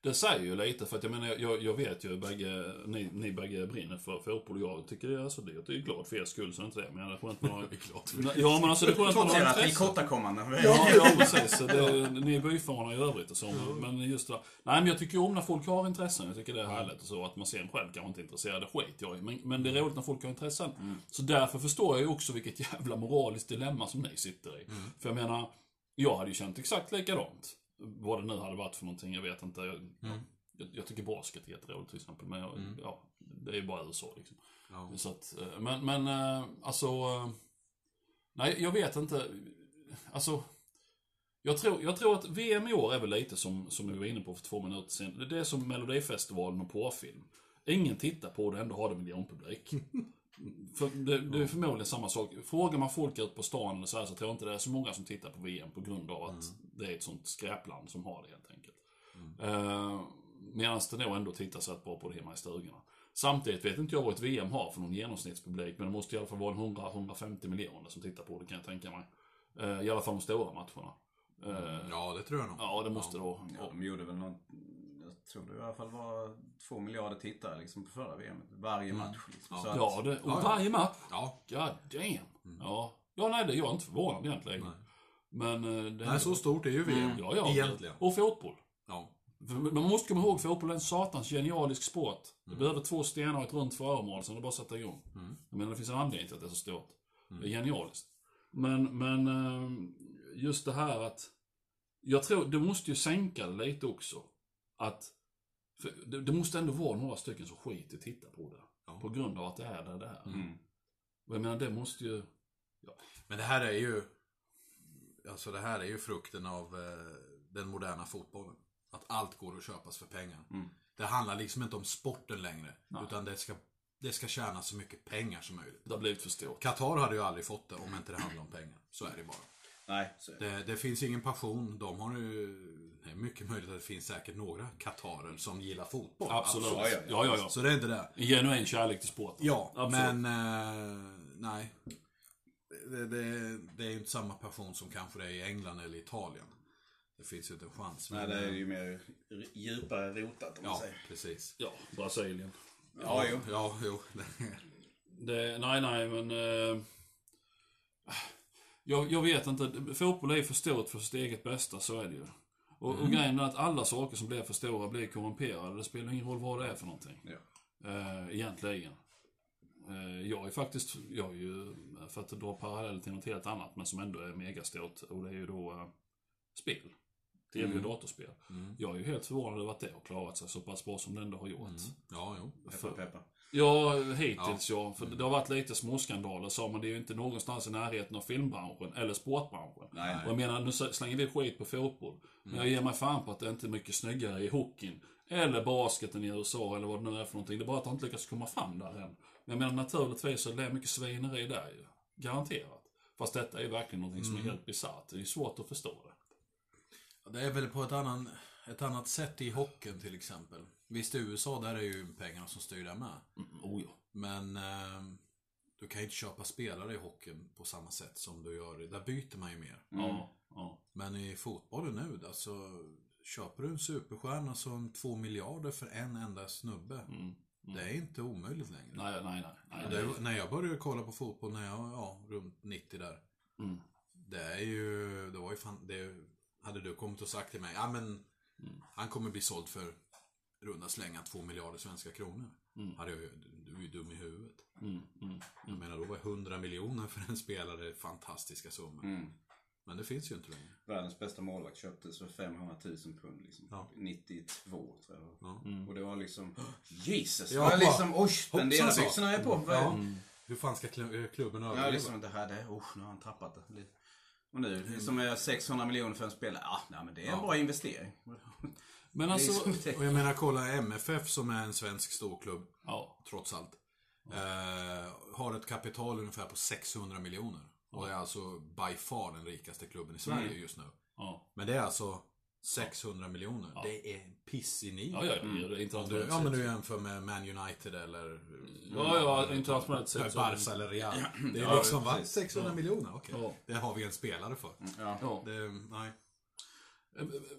[SPEAKER 1] Det säger ju lite, för att jag menar, jag, jag vet ju bägge, ni, ni bägge brinner för fotboll. Jag tycker det, alltså det, jag är glad för er skull, så är inte det. Men det är skönt med några...
[SPEAKER 2] Är det.
[SPEAKER 1] Ja, men alltså det är skönt med några
[SPEAKER 3] är kortakommande.
[SPEAKER 1] Ja, ja precis. Så Det, ni är byfarna i övrigt och så. Men just det. Nej, men jag tycker ju om när folk har intressen. Jag tycker det är härligt och så. Att man sen själv kanske inte är intresserad, det skiter jag i. Men, men det är roligt när folk har intressen. Så därför förstår jag ju också vilket jävla moraliskt dilemma som ni sitter i. För jag menar, jag hade ju känt exakt likadant. Vad det nu hade varit för någonting, jag vet inte. Jag, jag, jag tycker basket är jätteroligt till exempel. Men jag, ja, det är ju bara USA liksom.
[SPEAKER 2] Ja.
[SPEAKER 1] Så att, eh, men, men eh, alltså... eh, Nej, jag vet inte. Alltså... Jag tror, jag tror att VM i år är väl lite som, som vi var inne på för två minuter sedan. Det är som Melodifestivalen och porrfilm. Ingen tittar på det, ändå har det miljonpublik. För det, det är förmodligen samma sak. Frågar man folk ut på stan eller så, här, så tror jag inte det är så många som tittar på VM på grund av att det är ett sånt skräpland som har det helt enkelt. Uh, Medan det nog ändå tittas rätt bra på det hemma i stugorna. Samtidigt vet inte jag vad ett VM har för någon genomsnittspublik, men det måste i alla fall vara en 100-150 miljoner som tittar på det kan jag tänka mig. Eh, I alla fall de stora matcherna. Eh,
[SPEAKER 2] Ja, det tror jag nog.
[SPEAKER 1] Ja, det måste det vara.
[SPEAKER 3] Ja, de gjorde väl något, jag tror det i alla fall var två miljarder tittare liksom på förra VM. Varje match. Liksom. Att,
[SPEAKER 1] Ja, det, och
[SPEAKER 2] Ja, ja.
[SPEAKER 1] varje match.
[SPEAKER 2] Ja.
[SPEAKER 1] God damn. Ja. ja, nej, det, jag är inte förvånad egentligen. Men... eh, Det,
[SPEAKER 2] Nej, så stort är ju VM.
[SPEAKER 1] ja, ja,
[SPEAKER 2] Egentligen.
[SPEAKER 1] Och fotboll.
[SPEAKER 2] Ja.
[SPEAKER 1] Man måste komma ihåg, fotboll är en satans genialisk sport. Du behöver två stenar och ett runt föremål, sen är det bara att sätta igång. Jag menar, det finns en anledning till att det är så stort. Det är genialiskt. Men, men eh, just det här att... Jag tror, det måste ju sänka det lite också. Att... För det, måste ändå vara några stycken som skiter titta på det.
[SPEAKER 2] Ja.
[SPEAKER 1] På grund av att det är där det är.
[SPEAKER 3] Mm.
[SPEAKER 1] Och jag menar, det måste ju...
[SPEAKER 2] Men det här är ju... Alltså det här är ju frukten av eh, den moderna fotbollen. Att allt går att köpas för pengar. Det handlar liksom inte om sporten längre. Utan det ska, det ska tjäna så mycket pengar som möjligt.
[SPEAKER 1] Det har blivit för stort.
[SPEAKER 2] Qatar hade ju aldrig fått det om inte det handlade om pengar. Så är det bara.
[SPEAKER 3] Nej, det.
[SPEAKER 2] Det, det finns ingen passion. De har ju... Det är mycket möjligt att det finns säkert några Qatarer som gillar fotboll.
[SPEAKER 1] Absolut.
[SPEAKER 3] Ja, ja,
[SPEAKER 1] Ja,
[SPEAKER 3] ja.
[SPEAKER 1] ja, ja.
[SPEAKER 2] Så det är inte det.
[SPEAKER 1] En genuin kärlek till sporten.
[SPEAKER 2] Ja,
[SPEAKER 1] Absolut.
[SPEAKER 2] men eh, nej. Det, det, det är ju inte samma passion som kanske det är i England eller Italien. Det finns ju inte en chans.
[SPEAKER 3] Nej,
[SPEAKER 2] men,
[SPEAKER 3] det är ju mer djupare rotat om man
[SPEAKER 2] Ja,
[SPEAKER 3] säger.
[SPEAKER 2] precis.
[SPEAKER 1] Ja, Brasilien.
[SPEAKER 3] Ja, jo.
[SPEAKER 2] Ja, jo.
[SPEAKER 1] Det, nej, nej, men... Eh, jag, jag vet inte. Fotboll är för stort för sitt eget bästa, så är det ju. Och, och grejen är att alla saker som blir för stora blir korrumperade. Det spelar ingen roll vad det är för någonting.
[SPEAKER 3] Ja.
[SPEAKER 1] Eh, egentligen. Eh, jag är faktiskt, jag är ju, för att dra parallell till något helt annat, men som ändå är megastort. Och det är ju då eh, spel. Tv och datorspel. Jag är ju helt förvånad över att det har klarat sig så pass bra som det ändå har gjort.
[SPEAKER 2] Ja, jo.
[SPEAKER 3] Peppa, peppa.
[SPEAKER 1] Ja, hittills ja. För det har varit lite småskandaler sa men det är ju inte någonstans i närheten av filmbranschen eller sportbranschen.
[SPEAKER 3] Nej.
[SPEAKER 1] Och jag menar, nu slänger vi skit på fotboll. Men jag ger mig fan på att det inte är mycket snyggare i hockeyn. Eller basketen i USA eller vad det nu är för någonting. Det är bara att de inte lyckats komma fram där än. Men jag menar naturligtvis så är det mycket svineri där ju. Garanterat. Fast detta är ju verkligen någonting som är helt bisarrt. Det är svårt att förstå det.
[SPEAKER 2] Det är väl på ett, annan, ett annat sätt i hockeyn till exempel. Visst i USA där är ju pengarna som styr där med.
[SPEAKER 1] Mm, oh ja.
[SPEAKER 2] Men eh, du kan ju inte köpa spelare i hockeyn på samma sätt som du gör. Där byter man ju mer.
[SPEAKER 1] Ja, ja.
[SPEAKER 2] Men i fotbollen nu, alltså köper du en superstjärna som två miljarder för en enda snubbe. Det är inte omöjligt längre.
[SPEAKER 1] Nej, nej, nej. nej
[SPEAKER 2] Det, när jag började kolla på fotboll när jag var ja, runt 90 där.
[SPEAKER 1] Mm.
[SPEAKER 2] Det är ju, det var ju fan, det hade du kommit och sagt till mig, ja men han kommer bli såld för runda slänga två miljarder svenska kronor. Hade jag, du är ju dum i huvudet.
[SPEAKER 1] Mm, mm.
[SPEAKER 2] Jag menar, då var 100 miljoner för en spelare fantastiska summor.
[SPEAKER 3] Mm.
[SPEAKER 2] Men det finns ju inte längre.
[SPEAKER 3] Världens bästa målvakt köptes för 500 000 pund. Liksom.
[SPEAKER 2] Ja.
[SPEAKER 3] 92 tror jag.
[SPEAKER 2] Ja.
[SPEAKER 3] Och det var liksom, Jesus!
[SPEAKER 2] Ja,
[SPEAKER 3] Ja,
[SPEAKER 2] bara,
[SPEAKER 3] liksom, oj,
[SPEAKER 2] hoppsan
[SPEAKER 3] spenderarbyxorna är på.
[SPEAKER 2] Ja. Hur fan ska klu- klubben
[SPEAKER 3] Ja,
[SPEAKER 2] överleva?
[SPEAKER 3] liksom det här, det, usch, nu har han tappat det. Och nu, som är 600 miljoner för en spelare, ja, nej, men det är en bra investering.
[SPEAKER 1] Men alltså...
[SPEAKER 2] Och jag menar, kolla MFF som är en svensk storklubb,
[SPEAKER 1] Ja.
[SPEAKER 2] trots allt. Eh, har ett kapital ungefär på 600 miljoner. Och är alltså by far den rikaste klubben i Sverige just nu.
[SPEAKER 1] Ja.
[SPEAKER 2] Men det är alltså 600 miljoner.
[SPEAKER 1] Ja.
[SPEAKER 2] Det är piss i ni.
[SPEAKER 1] Ja, ja, ja, det är
[SPEAKER 2] Om du,
[SPEAKER 1] internationellt
[SPEAKER 2] ja, men du jämför med Man United eller...
[SPEAKER 1] Ja, ja, internationellt sett
[SPEAKER 2] Barca eller Real. Det är
[SPEAKER 3] Ja,
[SPEAKER 2] liksom, va?
[SPEAKER 3] precis.
[SPEAKER 2] 600 miljoner? Okej.
[SPEAKER 1] Ja.
[SPEAKER 2] Det har vi en spelare för.
[SPEAKER 3] Ja.
[SPEAKER 1] Ja.
[SPEAKER 2] Det, nej.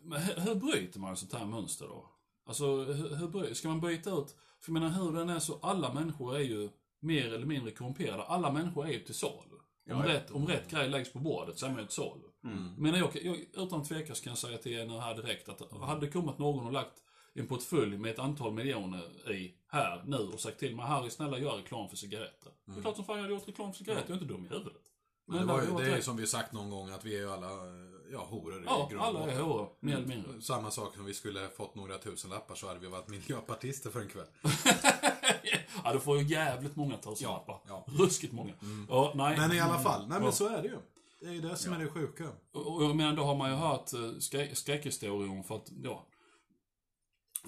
[SPEAKER 1] Men hur, bryter man ett sånt här mönster då? Alltså, hur, hur ska man byta ut? För jag menar, hur den är så, alla människor är ju mer eller mindre korrumperade. Alla människor är ju till salu. Om,
[SPEAKER 3] Ja,
[SPEAKER 1] rätt, om rätt grej läggs på bordet så är man ju till salu.
[SPEAKER 3] Mm.
[SPEAKER 1] Men jag, jag, utan tvekan kan jag säga till er nu här direkt att hade det kommit någon och lagt en portfölj med ett antal miljoner i här nu och sagt till mig Harry snälla gör reklam för cigaretter. Det är klart som fan jag hade gjort reklam för cigaretter, jag är inte dum i huvudet.
[SPEAKER 2] Men det,
[SPEAKER 1] Men
[SPEAKER 2] var,
[SPEAKER 1] hade
[SPEAKER 2] ju- det är ju som vi sagt någon gång att vi är ju alla ja, horor
[SPEAKER 1] Ja,
[SPEAKER 2] i grund
[SPEAKER 1] alla är horor, mer eller mindre.
[SPEAKER 2] Samma sak som vi skulle fått några tusen lappar så hade vi varit miljöpartister för en kväll.
[SPEAKER 1] ja, du får ju jävligt många tusenlappar.
[SPEAKER 2] Ja,
[SPEAKER 1] Ruskigt många. Ja, nej.
[SPEAKER 2] Men i alla fall, nej men
[SPEAKER 1] Ja.
[SPEAKER 2] så är det ju. Det är ju det som är det sjuka.
[SPEAKER 1] Och jag menar, då har man ju hört eh, skrä- skräckhistorier om för att, ja.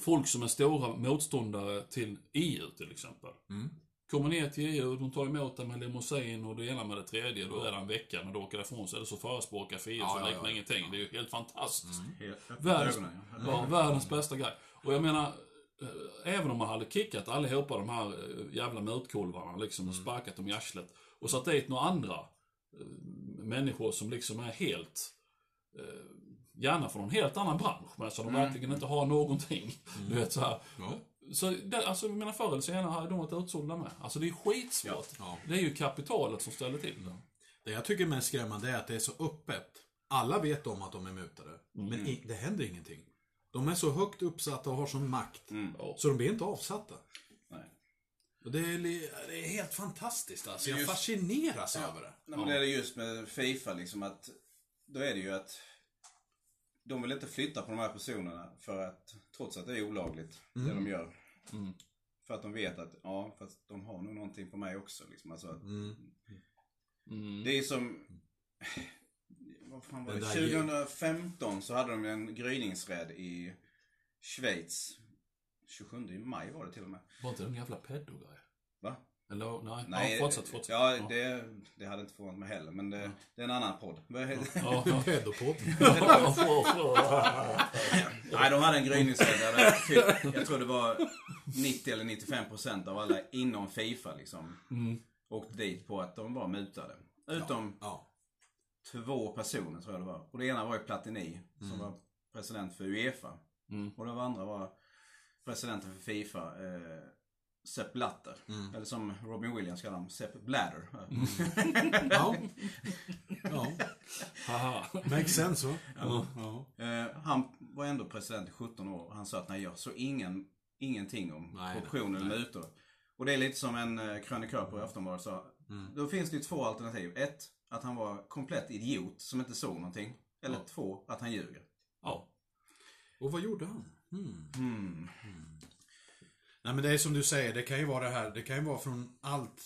[SPEAKER 1] Folk som är stora motståndare till EU till exempel.
[SPEAKER 2] Mm.
[SPEAKER 1] Kommer ner till EU, de tar emot dig med limousin och det ena med det tredje. Då är det en vecka när du åker därifrån så är det så förespråkar för EU
[SPEAKER 2] Ja,
[SPEAKER 1] så
[SPEAKER 2] ja,
[SPEAKER 1] liknar
[SPEAKER 2] ja.
[SPEAKER 1] ingenting. Det är ju helt fantastiskt.
[SPEAKER 3] Öppet
[SPEAKER 1] Världens,
[SPEAKER 3] ja.
[SPEAKER 1] världens bästa grej. Och jag menar, eh, även om man hade kickat allihopa de här eh, jävla motkolvarna liksom och sparkat dem i arslet och satt dit några andra eh, människor som liksom är helt, gärna från en helt annan bransch, men så de verkligen inte har någonting. Du vet så här.
[SPEAKER 2] Ja.
[SPEAKER 1] Så det, alltså, jag menar förr eller senare hade de varit utsålda med. Alltså det är skitsvårt.
[SPEAKER 2] Ja.
[SPEAKER 1] Det är ju kapitalet som ställer till det.
[SPEAKER 2] Det jag tycker är mest skrämmande är att det är så öppet. Alla vet om att de är mutade. Men i, det händer ingenting. De är så högt uppsatta och har sån makt.
[SPEAKER 1] Ja.
[SPEAKER 2] Så de blir inte avsatta.
[SPEAKER 3] Nej.
[SPEAKER 2] Och det, är, det är helt fantastiskt alltså. Jag
[SPEAKER 3] Just-
[SPEAKER 2] fascineras över det.
[SPEAKER 3] Nej, men det är det just med Fifa liksom att då är det ju att de vill inte flytta på de här personerna för att trots att det är olagligt det de gör.
[SPEAKER 1] Mm.
[SPEAKER 3] För att de vet att ja, fast de har nog någonting på mig också. Liksom. Alltså, att
[SPEAKER 2] Mm.
[SPEAKER 1] Mm.
[SPEAKER 3] Det är som vad fan var det?
[SPEAKER 2] där ju-
[SPEAKER 3] 2015 så hade de en gryningsräd i Schweiz. 27 maj var det till och med.
[SPEAKER 1] Var inte det en jävla pedo-grej?
[SPEAKER 3] Va?
[SPEAKER 1] Eller, nej.
[SPEAKER 3] Nej,
[SPEAKER 1] ja, fortsätt, fortsätt.
[SPEAKER 3] Ja, det, det hade inte förvånat mig heller. Men det, det är en annan podd.
[SPEAKER 1] Ja, ja.
[SPEAKER 2] Pedopod.
[SPEAKER 3] Nej, de hade en gryningsrädd där det typ, jag tror det var 90 eller 95 procent av alla inom Fifa liksom
[SPEAKER 1] Mm.
[SPEAKER 3] åkte dit på att de var mutade. Utom
[SPEAKER 2] Ja.
[SPEAKER 3] två personer tror jag det var. Och det ena var ju Platini som var president för Uefa.
[SPEAKER 1] Mm.
[SPEAKER 3] Och det andra var presidenten för Fifa, eh, Sepp Blatter. Eller som Robin Williams kallar honom, Sepp Blatter.
[SPEAKER 2] Ja. ja.
[SPEAKER 1] Haha.
[SPEAKER 2] Makes sense va? Ja. ja.
[SPEAKER 3] Eh, han var ändå president i 17 år och han sa att nej, jag såg ingen, ingenting om
[SPEAKER 2] Nej,
[SPEAKER 3] korruption eller mutor. Och det är lite som en eh, krönikör på Aftonbladet sa.
[SPEAKER 2] Mm.
[SPEAKER 3] Då finns det ju två alternativ. Ett, att han var komplett idiot som inte såg någonting. Eller
[SPEAKER 1] Ja.
[SPEAKER 3] två, att han ljuger.
[SPEAKER 1] Ja.
[SPEAKER 2] Och vad gjorde han? Hmm.
[SPEAKER 3] Hmm.
[SPEAKER 2] Nej men det är som du säger, det kan ju vara det här, det kan ju vara från allt.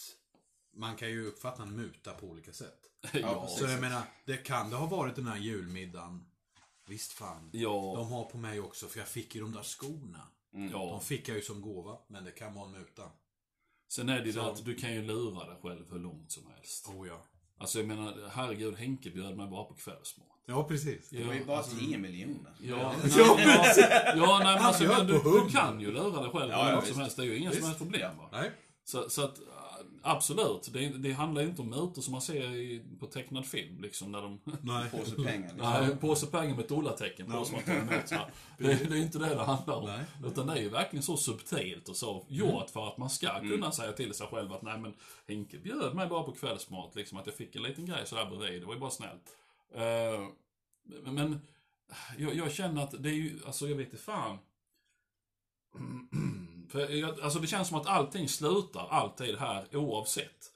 [SPEAKER 2] Man kan ju uppfatta en muta på olika sätt.
[SPEAKER 1] Ja.
[SPEAKER 2] Så jag menar, det kan det ha varit den här julmiddagen. Visst fan.
[SPEAKER 1] Ja.
[SPEAKER 2] De har på mig också, för jag fick ju de där skorna. De
[SPEAKER 1] ja.
[SPEAKER 2] fick jag ju som gåva, men det kan vara en muta.
[SPEAKER 1] Sen är det ju
[SPEAKER 2] Så-
[SPEAKER 1] att du kan ju lura dig själv hur långt som helst.
[SPEAKER 2] Oh ja.
[SPEAKER 1] Alltså jag menar, herregud, Henke bjöd mig bara på kvällsmat.
[SPEAKER 2] Ja, precis.
[SPEAKER 3] Det var ju bara 10 miljoner.
[SPEAKER 1] Ja,
[SPEAKER 2] Ja,
[SPEAKER 1] ja, ja, nej men alltså, men du, du kan ju lura dig själv
[SPEAKER 3] Ja, ja,
[SPEAKER 1] som helst. Det är ju inga som helst problem va.
[SPEAKER 2] Nej.
[SPEAKER 1] Så, så att, äh, absolut. Det, det handlar ju inte om mutor som man ser i, på tecknad film liksom. När de...
[SPEAKER 2] Nej.
[SPEAKER 3] Påse pengar. Liksom.
[SPEAKER 1] Nej, påse pengar med ett dollartecken på som man tar emot. Det, det är inte det det handlar om.
[SPEAKER 2] Nej.
[SPEAKER 1] Utan det är ju verkligen så subtilt och så gjort för att man ska kunna säga till sig själv att nej men Henke bjöd mig bara på kvällsmat. Liksom att jag fick en liten grej sådär bredvid. Det var ju bara snällt. Eh, men jag, jag känner att det är ju, alltså jag vet inte fan. För jag, alltså det känns som att allting slutar alltid här oavsett.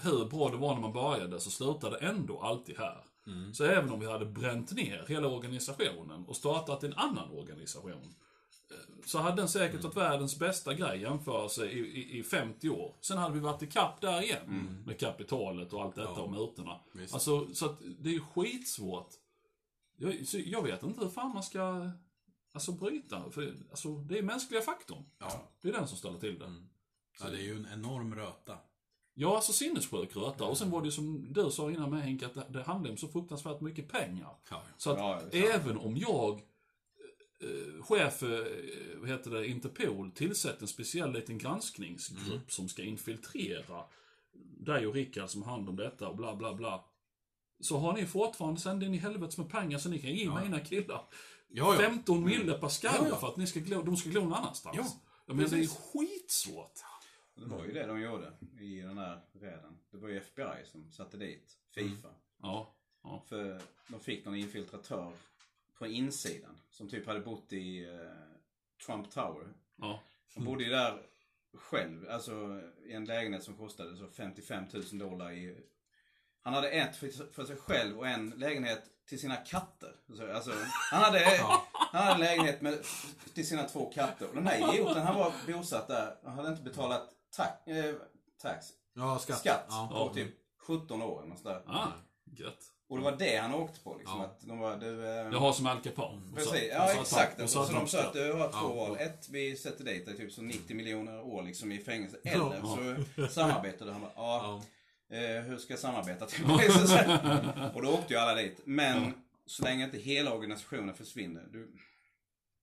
[SPEAKER 1] Hur bra det var när man började så slutade det ändå alltid här. Så även om vi hade bränt ner hela organisationen och startat en annan organisation. Eh, Så hade den säkert varit världens bästa grej jämförelse i, i, i 50 år. Sen hade vi varit i kapp där igen. Med kapitalet och allt detta
[SPEAKER 2] Ja.
[SPEAKER 1] och mutorna.
[SPEAKER 2] Visst.
[SPEAKER 1] Alltså, så att det är ju skitsvårt. Jag, så jag vet inte hur fan man ska alltså, bryta. För, alltså, det är mänskliga faktorn.
[SPEAKER 2] Ja.
[SPEAKER 1] Det är den som ställer till det.
[SPEAKER 2] ja, det är ju en enorm röta.
[SPEAKER 1] Ja, alltså sinnessjuk röta. Och sen var det ju som du sa innan med Henke, att det, det handlar om så fruktansvärt mycket pengar.
[SPEAKER 2] Ja.
[SPEAKER 1] Så att även om jag eh, chef, eh, vad heter det, Interpol tillsätter en speciell liten granskningsgrupp
[SPEAKER 2] Mm.
[SPEAKER 1] som ska infiltrera dig och Rickard som har hand om detta och bla bla bla. Så har ni fortfarande sänd in i helvetes med pengar så ni kan ge
[SPEAKER 2] Ja.
[SPEAKER 1] mina killar
[SPEAKER 2] Ja, ja.
[SPEAKER 1] 15 mille per skalle
[SPEAKER 2] Ja, ja.
[SPEAKER 1] för att ni ska glå, de ska glå någon annanstans.
[SPEAKER 2] Ja,
[SPEAKER 1] Jag menar, det är skitsvårt.
[SPEAKER 3] Det var ju det de gjorde i den här räden. Det var ju FBI som satte dit Fifa.
[SPEAKER 1] Ja.
[SPEAKER 3] För de fick någon infiltratör på insidan. Som typ hade bott i eh, Trump Tower.
[SPEAKER 1] Ja.
[SPEAKER 3] Han bodde ju där själv. Alltså i en lägenhet som kostade så 55 000 dollar i... Han hade ett för, för sig själv och en lägenhet till sina katter. Så, Alltså, han, hade, han hade en lägenhet med, till sina två katter. Och den här idioten, han var bosatt där. Han hade inte betalat tax. Eh, tax.
[SPEAKER 2] Ja, skatt.
[SPEAKER 3] Skatt.
[SPEAKER 2] Ja.
[SPEAKER 3] På typ 17 år eller nåt.
[SPEAKER 1] Ah, gött.
[SPEAKER 3] Och det var det han åkte på liksom.
[SPEAKER 2] Ja.
[SPEAKER 3] Att de var, du, eh,
[SPEAKER 1] Det har som Al Capone. Så-
[SPEAKER 3] Precis,
[SPEAKER 1] och
[SPEAKER 3] ja
[SPEAKER 1] så-
[SPEAKER 3] exakt.
[SPEAKER 1] och
[SPEAKER 3] Så,
[SPEAKER 1] så-
[SPEAKER 3] så de sa att du har två
[SPEAKER 2] Ja.
[SPEAKER 3] val. Ett, vi sätter dig typ så 90 miljoner år liksom i fängelse.
[SPEAKER 2] Ja.
[SPEAKER 3] Eller så samarbetar du. Han bara, ja,
[SPEAKER 2] Ja.
[SPEAKER 3] eh, hur ska jag samarbeta? Typ. Så så och då åkte ju alla dit. Men så länge inte hela organisationen försvinner. Du,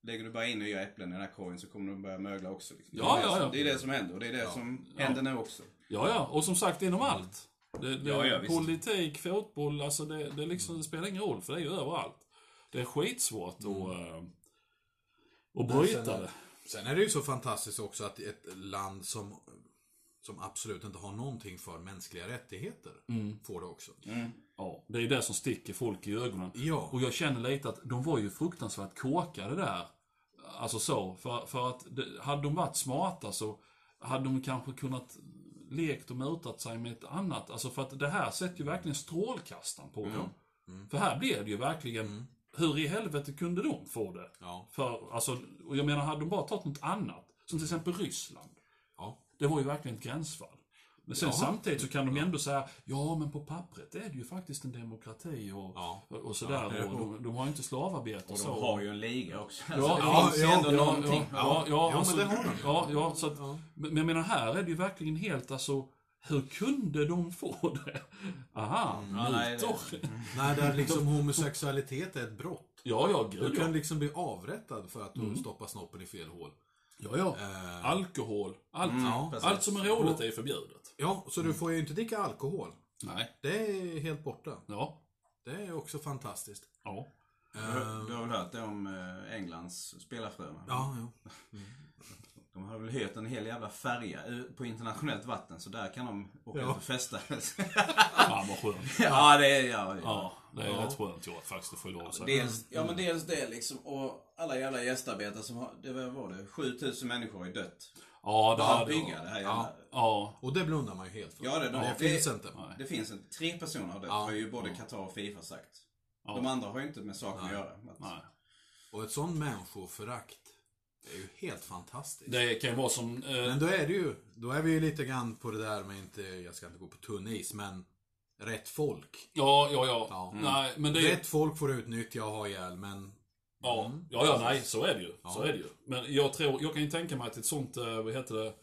[SPEAKER 3] lägger du bara in nya äpplen i den här korgen så kommer de börja mögla också. Liksom.
[SPEAKER 1] Ja,
[SPEAKER 3] det, är
[SPEAKER 1] ja,
[SPEAKER 3] det,
[SPEAKER 1] ja.
[SPEAKER 3] det är det som händer och det är det som händer nu också.
[SPEAKER 1] Ja, ja. Och som sagt inom allt. Det, det,
[SPEAKER 3] Ja, ja,
[SPEAKER 1] politik, fotboll, alltså det, det, liksom, det spelar ingen roll för det är ju överallt. Det är skitsvårt att, äh, att bryta
[SPEAKER 2] sen-
[SPEAKER 1] det.
[SPEAKER 2] Sen är det ju så fantastiskt också att ett land som, som absolut inte har någonting för mänskliga rättigheter får det också.
[SPEAKER 1] Ja, det är det som sticker folk i ögonen.
[SPEAKER 2] Ja.
[SPEAKER 1] Och jag känner lite att de var ju fruktansvärt kåkade där. Alltså så, för, för att det, hade de varit smarta så hade de kanske kunnat lekt och mutat sig med ett annat. Alltså för att det här sätter ju verkligen strålkastaren på dem. För här blev det ju verkligen, hur i helvete kunde de få det?
[SPEAKER 2] Ja.
[SPEAKER 1] För, alltså, och jag menar, hade de bara tagit något annat, som till exempel Ryssland.
[SPEAKER 2] Ja.
[SPEAKER 1] Det var ju verkligen ett gränsfall. Men sen
[SPEAKER 2] Ja.
[SPEAKER 1] samtidigt så kan de ändå säga, ja men på pappret är det ju faktiskt en demokrati och,
[SPEAKER 2] Ja.
[SPEAKER 1] och, sådär.
[SPEAKER 2] Ja.
[SPEAKER 1] och de, de har ju inte slavarbete och
[SPEAKER 3] Och
[SPEAKER 1] så.
[SPEAKER 3] de har ju en liga också.
[SPEAKER 1] Ja,
[SPEAKER 3] Alltså, det
[SPEAKER 1] ja,
[SPEAKER 3] finns ju
[SPEAKER 2] ja,
[SPEAKER 3] ändå
[SPEAKER 2] ja,
[SPEAKER 3] någonting.
[SPEAKER 1] Ja, ja, ja,
[SPEAKER 2] Ja, men det har de.
[SPEAKER 1] Ja, ja, så att,
[SPEAKER 2] Ja.
[SPEAKER 1] Men jag menar, här är det ju verkligen helt alltså, hur kunde de få det? Aha,
[SPEAKER 3] Ja, nej,
[SPEAKER 1] mutor.
[SPEAKER 2] Nej, där liksom homosexualitet är ett brott.
[SPEAKER 1] Ja, ja,
[SPEAKER 2] Du
[SPEAKER 1] gud
[SPEAKER 2] kan
[SPEAKER 1] ja.
[SPEAKER 2] liksom bli avrättad för att du stoppar snoppen i fel hål.
[SPEAKER 1] Ja, ja.
[SPEAKER 2] Eh,
[SPEAKER 1] Alkohol, allt.
[SPEAKER 2] Ja,
[SPEAKER 3] precis.
[SPEAKER 1] allt som är roligt är förbjudet.
[SPEAKER 2] ja, så du får ju inte dricka alkohol.
[SPEAKER 1] Nej.
[SPEAKER 2] Det är helt borta.
[SPEAKER 1] Ja.
[SPEAKER 2] Det är också fantastiskt.
[SPEAKER 1] Ja.
[SPEAKER 3] Du har- Du har väl hört det om eh, Englands spelarfrö?
[SPEAKER 2] Ja, ja.
[SPEAKER 3] De har väl hyrt en hel jävla färja på internationellt vatten så där kan de åka
[SPEAKER 2] Ja.
[SPEAKER 3] ut och festa.
[SPEAKER 1] Fan vad skönt.
[SPEAKER 3] ja, det är, ja, ja.
[SPEAKER 1] Ja, det är
[SPEAKER 2] Ja.
[SPEAKER 1] rätt skönt gjort faktiskt, det får jag lov att säga.
[SPEAKER 3] Dels, ja men dels det liksom och alla jävla gästarbetare som har, det var, var det, 7000 människor har ju dött.
[SPEAKER 1] Ja, det hade
[SPEAKER 3] bygga det här jävla...
[SPEAKER 1] Ja.
[SPEAKER 2] Och det blundar man ju helt för.
[SPEAKER 3] Ja, det-
[SPEAKER 2] det,
[SPEAKER 3] det-
[SPEAKER 2] finns
[SPEAKER 3] det-
[SPEAKER 2] inte.
[SPEAKER 1] Nej.
[SPEAKER 3] Det finns en, tre personer har dött,
[SPEAKER 2] Ja.
[SPEAKER 3] har ju både Qatar och Fifa sagt.
[SPEAKER 1] Ja.
[SPEAKER 3] De andra har ju inte med saken att göra. Att,
[SPEAKER 1] Nej.
[SPEAKER 2] Och ett sånt människoförakt är ju helt fantastiskt.
[SPEAKER 1] Det kan ju vara som... Eh,
[SPEAKER 2] Men då är det ju, då är vi ju lite grann på det där med inte, jag ska inte gå på tunn is, men rätt folk.
[SPEAKER 1] ja, ja, ja.
[SPEAKER 2] Ja.
[SPEAKER 1] Nej, men det.
[SPEAKER 2] Rätt folk får utnyttja och ha ihjäl, men
[SPEAKER 1] Ja, ja, ja, nej, så är det ju. Så är det ju. Men jag tror, jag kan ju tänka mig att ett sånt, eh, vad heter det,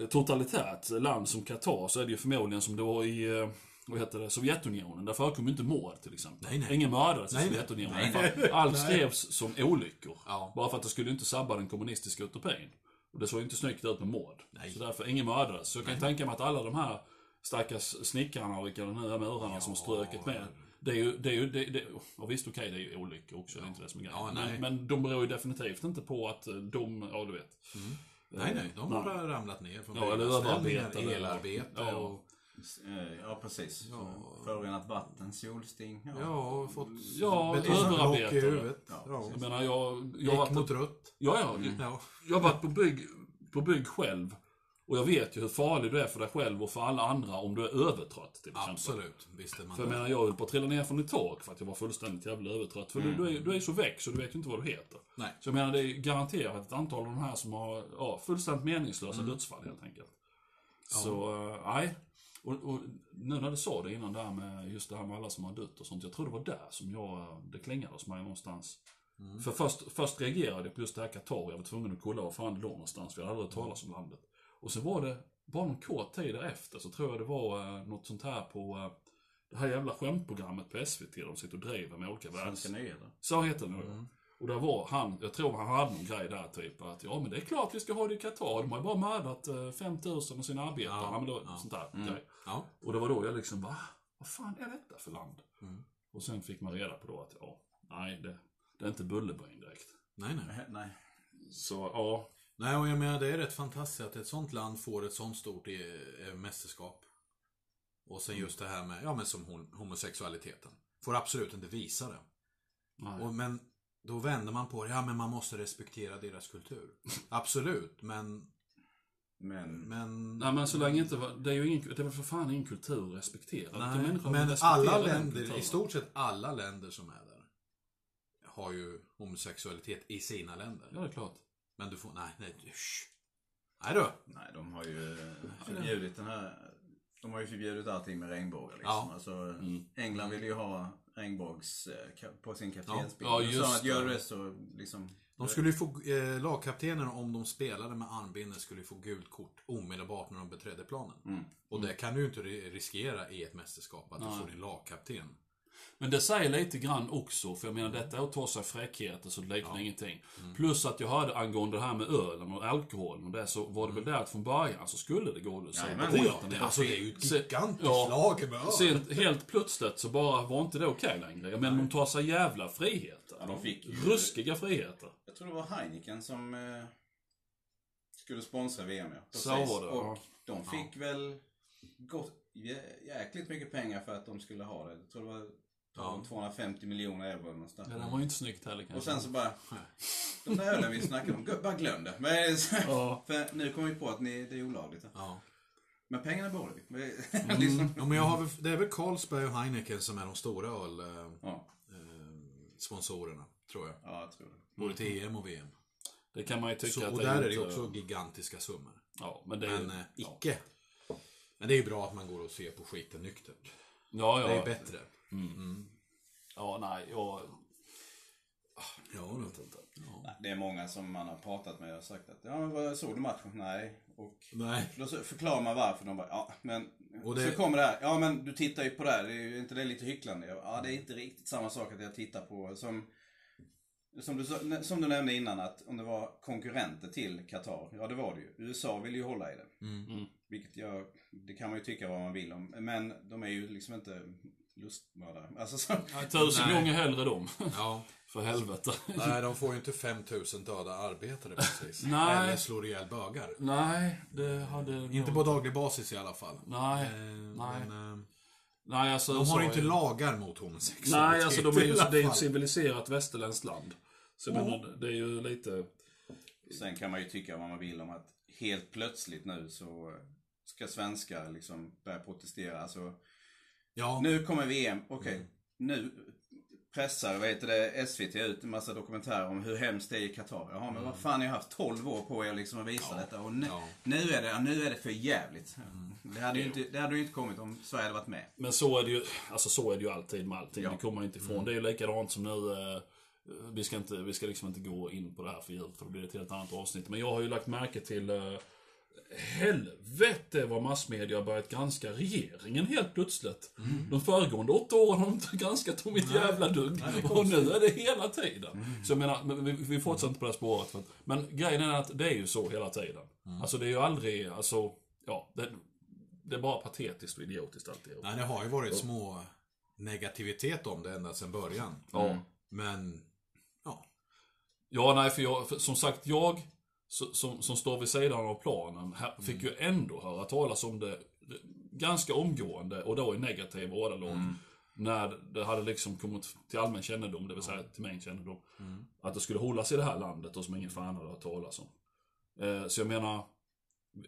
[SPEAKER 1] eh, totalitärt land som Qatar så är det ju förmodligen som det var i, eh, vad heter det, Sovjetunionen. Där förekom ju inte mord till exempel.
[SPEAKER 2] Nej, nej.
[SPEAKER 1] Ingen mördades i. Sovjetunionen.
[SPEAKER 3] Nej,
[SPEAKER 1] Allt skrevs som olyckor.
[SPEAKER 2] Ja.
[SPEAKER 1] Bara för att det skulle inte sabba den kommunistiska utopin. Och det såg ju inte snyggt ut med mord. Så därför, ingen mördades. Så jag kan ju tänka mig att alla de här stackars snickarna och vilka de nu är murarna som ströket med. Det är ju, det är ju, det, det, och visst okej, det är ju olyckor också, det är inte det som är grejen.
[SPEAKER 2] Ja,
[SPEAKER 1] men, men de beror ju definitivt inte på att eh, de, ja du vet.
[SPEAKER 2] nej, nej, de har
[SPEAKER 1] Nej.
[SPEAKER 2] bara ramlat ner från
[SPEAKER 1] Ja, eller överarbetade.
[SPEAKER 2] elarbete
[SPEAKER 1] Ja.
[SPEAKER 2] och,
[SPEAKER 3] ja, precis.
[SPEAKER 2] Ja.
[SPEAKER 3] Förorenat vatten, solsting. Ja.
[SPEAKER 2] ja, och fått
[SPEAKER 1] Ja,
[SPEAKER 2] i huvudet.
[SPEAKER 3] Ja,
[SPEAKER 2] Ja.
[SPEAKER 1] Jag menar, jag, jag
[SPEAKER 2] Gick mot rött.
[SPEAKER 1] ja, ja,
[SPEAKER 2] Ja.
[SPEAKER 1] jag har varit på bygg, på bygg själv. Och jag vet ju hur farlig du är för dig själv och för alla andra om du är övertrött till exempel.
[SPEAKER 2] Absolut, visste man
[SPEAKER 1] För jag menar, jag höll på att trilla ner från ett tak för att jag var fullständigt jävla övertrött. För du, du, är, du är så väck så du vet ju inte vad du heter.
[SPEAKER 2] Nej.
[SPEAKER 1] Så jag menar, det är garanterat ett antal av de här som har ja, fullständigt meningslösa dödsfall helt enkelt. Så, eh, nej. Och, och nu när du sa det innan där med just det här med alla som har dött och sånt. Jag tror det var där som jag, det klingade hos mig någonstans. För först, först reagerade jag på just det här Qatar. Jag var tvungen att kolla var fan det låg någonstans. Vi hade aldrig hört talas om landet. Och sen var det, bara någon kort tid därefter så tror jag det var eh, något sånt här på eh, det här jävla skämtprogrammet på SVT. De sitter och driver med olika världs...
[SPEAKER 3] Svenska nyheter.
[SPEAKER 1] Så heter det nu. Och där var han, jag tror han hade någon grej där typ att ja men det är klart vi ska ha det i Qatar. De har ju bara mördat eh, 5000 av sina arbetare.
[SPEAKER 2] Ja,
[SPEAKER 1] Ja, men då,
[SPEAKER 2] ja.
[SPEAKER 1] sånt där
[SPEAKER 3] Mm.
[SPEAKER 1] grej.
[SPEAKER 2] Ja.
[SPEAKER 1] Och det var då jag liksom va? Vad fan är detta för land?
[SPEAKER 2] Mm.
[SPEAKER 1] Och sen fick man reda på då att ja, nej det, det är inte Bullerbyn direkt.
[SPEAKER 2] Nej, nej.
[SPEAKER 3] Nej.
[SPEAKER 1] Så ja,
[SPEAKER 2] Nej, och jag menar det är rätt fantastiskt att ett sånt land får ett sånt stort eh, mästerskap. Och sen just det här med, ja men som hom- homosexualiteten. Får absolut inte visa det. Och, men då vänder man på det, ja men man måste respektera deras kultur. Absolut, men,
[SPEAKER 3] Men,
[SPEAKER 2] men...
[SPEAKER 1] Nej men så länge inte, det är ju ingen, det är för fan ingen kultur att respektera.
[SPEAKER 2] Nej, men alla länder, i stort sett alla länder som är där har ju homosexualitet i sina länder.
[SPEAKER 1] Ja, det är klart.
[SPEAKER 2] Men du får, nej, nej, usch. Nej du.
[SPEAKER 3] nej, de har ju eh, förbjudit den här... De har ju förbjudit allting med regnbågar liksom.
[SPEAKER 2] Ja.
[SPEAKER 3] Alltså,
[SPEAKER 1] Mm.
[SPEAKER 3] England vill ju ha regnbågs eh, på sin kaptensbil.
[SPEAKER 1] Ja,
[SPEAKER 3] De
[SPEAKER 1] just
[SPEAKER 3] sa att gör det så liksom...
[SPEAKER 2] De skulle ju få, eh, lagkaptenerna om de spelade med armbinden skulle ju få gult kort omedelbart när de beträdde planen.
[SPEAKER 3] Mm.
[SPEAKER 2] Och det kan du ju inte ri- riskera i ett mästerskap, att du får din lagkapten.
[SPEAKER 1] Men det säger lite grann också, för jag menar detta är att ta sig fräckheter så det liknar
[SPEAKER 2] Ja.
[SPEAKER 1] ingenting. Plus att jag hörde angående det här med ölen och alkoholen och det, så var det väl det att från början så skulle det gå att säga
[SPEAKER 3] ja.
[SPEAKER 2] Det, alltså det är ju ett gigantiskt
[SPEAKER 1] ja.
[SPEAKER 2] med öl.
[SPEAKER 1] Sen helt plötsligt så bara var inte det okej längre. Jag menar de tar sig jävla friheter.
[SPEAKER 3] Ja, de fick ju-
[SPEAKER 1] Ruskiga friheter.
[SPEAKER 3] Jag tror det var Heineken som eh, skulle sponsra VM ja. Precis.
[SPEAKER 1] Så var det,
[SPEAKER 3] Och de fick väl gott, jä- jäkligt mycket pengar för att de skulle ha det. Jag tror det var
[SPEAKER 2] Ja.
[SPEAKER 3] 250 miljoner euro eller någonstans.
[SPEAKER 1] Ja, det var ju inte snyggt heller kanske.
[SPEAKER 3] Och sen så bara, de där ölen vi snackade om, bara glöm det. Men,
[SPEAKER 1] Ja.
[SPEAKER 3] för nu kommer vi på att ni, det är olagligt.
[SPEAKER 2] Ja.
[SPEAKER 3] Men pengarna behåller vi.
[SPEAKER 1] Mm.
[SPEAKER 3] liksom,
[SPEAKER 2] Ja, men jag har väl, det är väl Carlsberg och Heineken som är de stora öl, eh,
[SPEAKER 3] ja,
[SPEAKER 2] eh, sponsorerna, tror jag.
[SPEAKER 3] ja, jag tror det.
[SPEAKER 2] Både till EM och VM.
[SPEAKER 1] Det kan man ju tycka
[SPEAKER 2] Så,
[SPEAKER 1] att
[SPEAKER 2] och där är det ju också gigantiska summor.
[SPEAKER 1] Ja, men det är
[SPEAKER 2] Men
[SPEAKER 1] ju...
[SPEAKER 2] eh,
[SPEAKER 1] ja.
[SPEAKER 2] icke. Men det är ju bra att man går och ser på skiten nyktert.
[SPEAKER 1] Ja, ja.
[SPEAKER 2] Det är bättre.
[SPEAKER 1] Ja, nej, jag...
[SPEAKER 2] Ja,
[SPEAKER 1] Jag vet inte.
[SPEAKER 3] Nej, Det är många som man har pratat med och sagt att, ja men vad såg du matchen? Nej. Och
[SPEAKER 2] Nej.
[SPEAKER 3] Då förklarar man varför. De bara, ja men.
[SPEAKER 2] Och det-
[SPEAKER 3] Så kommer det här. Ja men du tittar ju på det här. Det är ju inte det lite hycklande? Ja det är inte riktigt samma sak att jag tittar på. Som, som, du, sa- som du nämnde innan att om det var konkurrenter till Qatar. Ja det var det ju. USA vill ju hålla i det.
[SPEAKER 1] Mm.
[SPEAKER 3] Vilket jag, det kan man ju tycka vad man vill om. Men de är ju liksom inte lustmördare. Alltså så.
[SPEAKER 1] Tusen
[SPEAKER 2] Nej.
[SPEAKER 1] gånger hellre dem.
[SPEAKER 2] Ja.
[SPEAKER 1] För helvete.
[SPEAKER 2] Nej, de får ju inte 5000 döda arbetare precis.
[SPEAKER 1] Nej.
[SPEAKER 2] Eller slår ihjäl bögar.
[SPEAKER 1] Nej, det hade...
[SPEAKER 2] Inte på daglig basis i alla fall.
[SPEAKER 1] Nej,
[SPEAKER 2] Eh,
[SPEAKER 1] nej.
[SPEAKER 2] Men, eh,
[SPEAKER 1] nej alltså...
[SPEAKER 2] de har inte
[SPEAKER 1] är-
[SPEAKER 2] lagar mot homosexualitet.
[SPEAKER 1] Nej, alltså de är ju, det är ju ett civiliserat västerländskt land. Så jag menar, det är ju lite...
[SPEAKER 3] Sen kan man ju tycka vad man vill om att helt plötsligt nu så ska svenskar liksom börja protestera. Alltså,
[SPEAKER 2] Ja,
[SPEAKER 3] nu kommer VM, okej.
[SPEAKER 2] Mm.
[SPEAKER 3] Nu pressar vad heter det, SVT ut en massa dokumentärer om hur hemskt det är i Qatar. Jaha, men vad fan, ni har haft 12 år på er liksom att visa
[SPEAKER 2] Mm. Ja,
[SPEAKER 3] detta. Och nu,
[SPEAKER 2] ja. Mm.
[SPEAKER 3] nu, är det, nu är det för jävligt. Det, hade ju inte, det hade ju inte kommit om Sverige hade varit med.
[SPEAKER 1] Men så är det ju, alltså så är det ju alltid med allting.
[SPEAKER 3] Ja.
[SPEAKER 1] Det kommer man inte ifrån. Det är ju likadant som nu. Eh, vi, ska inte, vi ska liksom inte gå in på det här för djupt för då blir det ett helt annat avsnitt. Men jag har ju lagt märke till eh, Helvete vad massmedia har börjat granska regeringen helt plötsligt. De föregående åtta åren har de inte granskat dem ett jävla dugg.
[SPEAKER 2] Nej,
[SPEAKER 1] och nu är det hela tiden. Så jag menar, men vi, vi fortsätter inte på det här spåret. För att, men grejen är att det är ju så hela tiden. Alltså det är ju aldrig, alltså, ja. Det, det är bara patetiskt och idiotiskt alltihop.
[SPEAKER 2] nej, det har ju varit små negativitet om det ända sedan början.
[SPEAKER 1] Ja.
[SPEAKER 2] Men, ja.
[SPEAKER 1] Ja, nej, för, jag, för som sagt, jag som, som står vid sidan av planen här, fick ju ändå höra talas om det ganska omgående och då i negativa ordalag. När det hade liksom kommit till allmän kännedom, det vill säga till min kännedom. Att det skulle hållas i det här landet och som ingen fan hade hört talas om. Eh, så jag menar,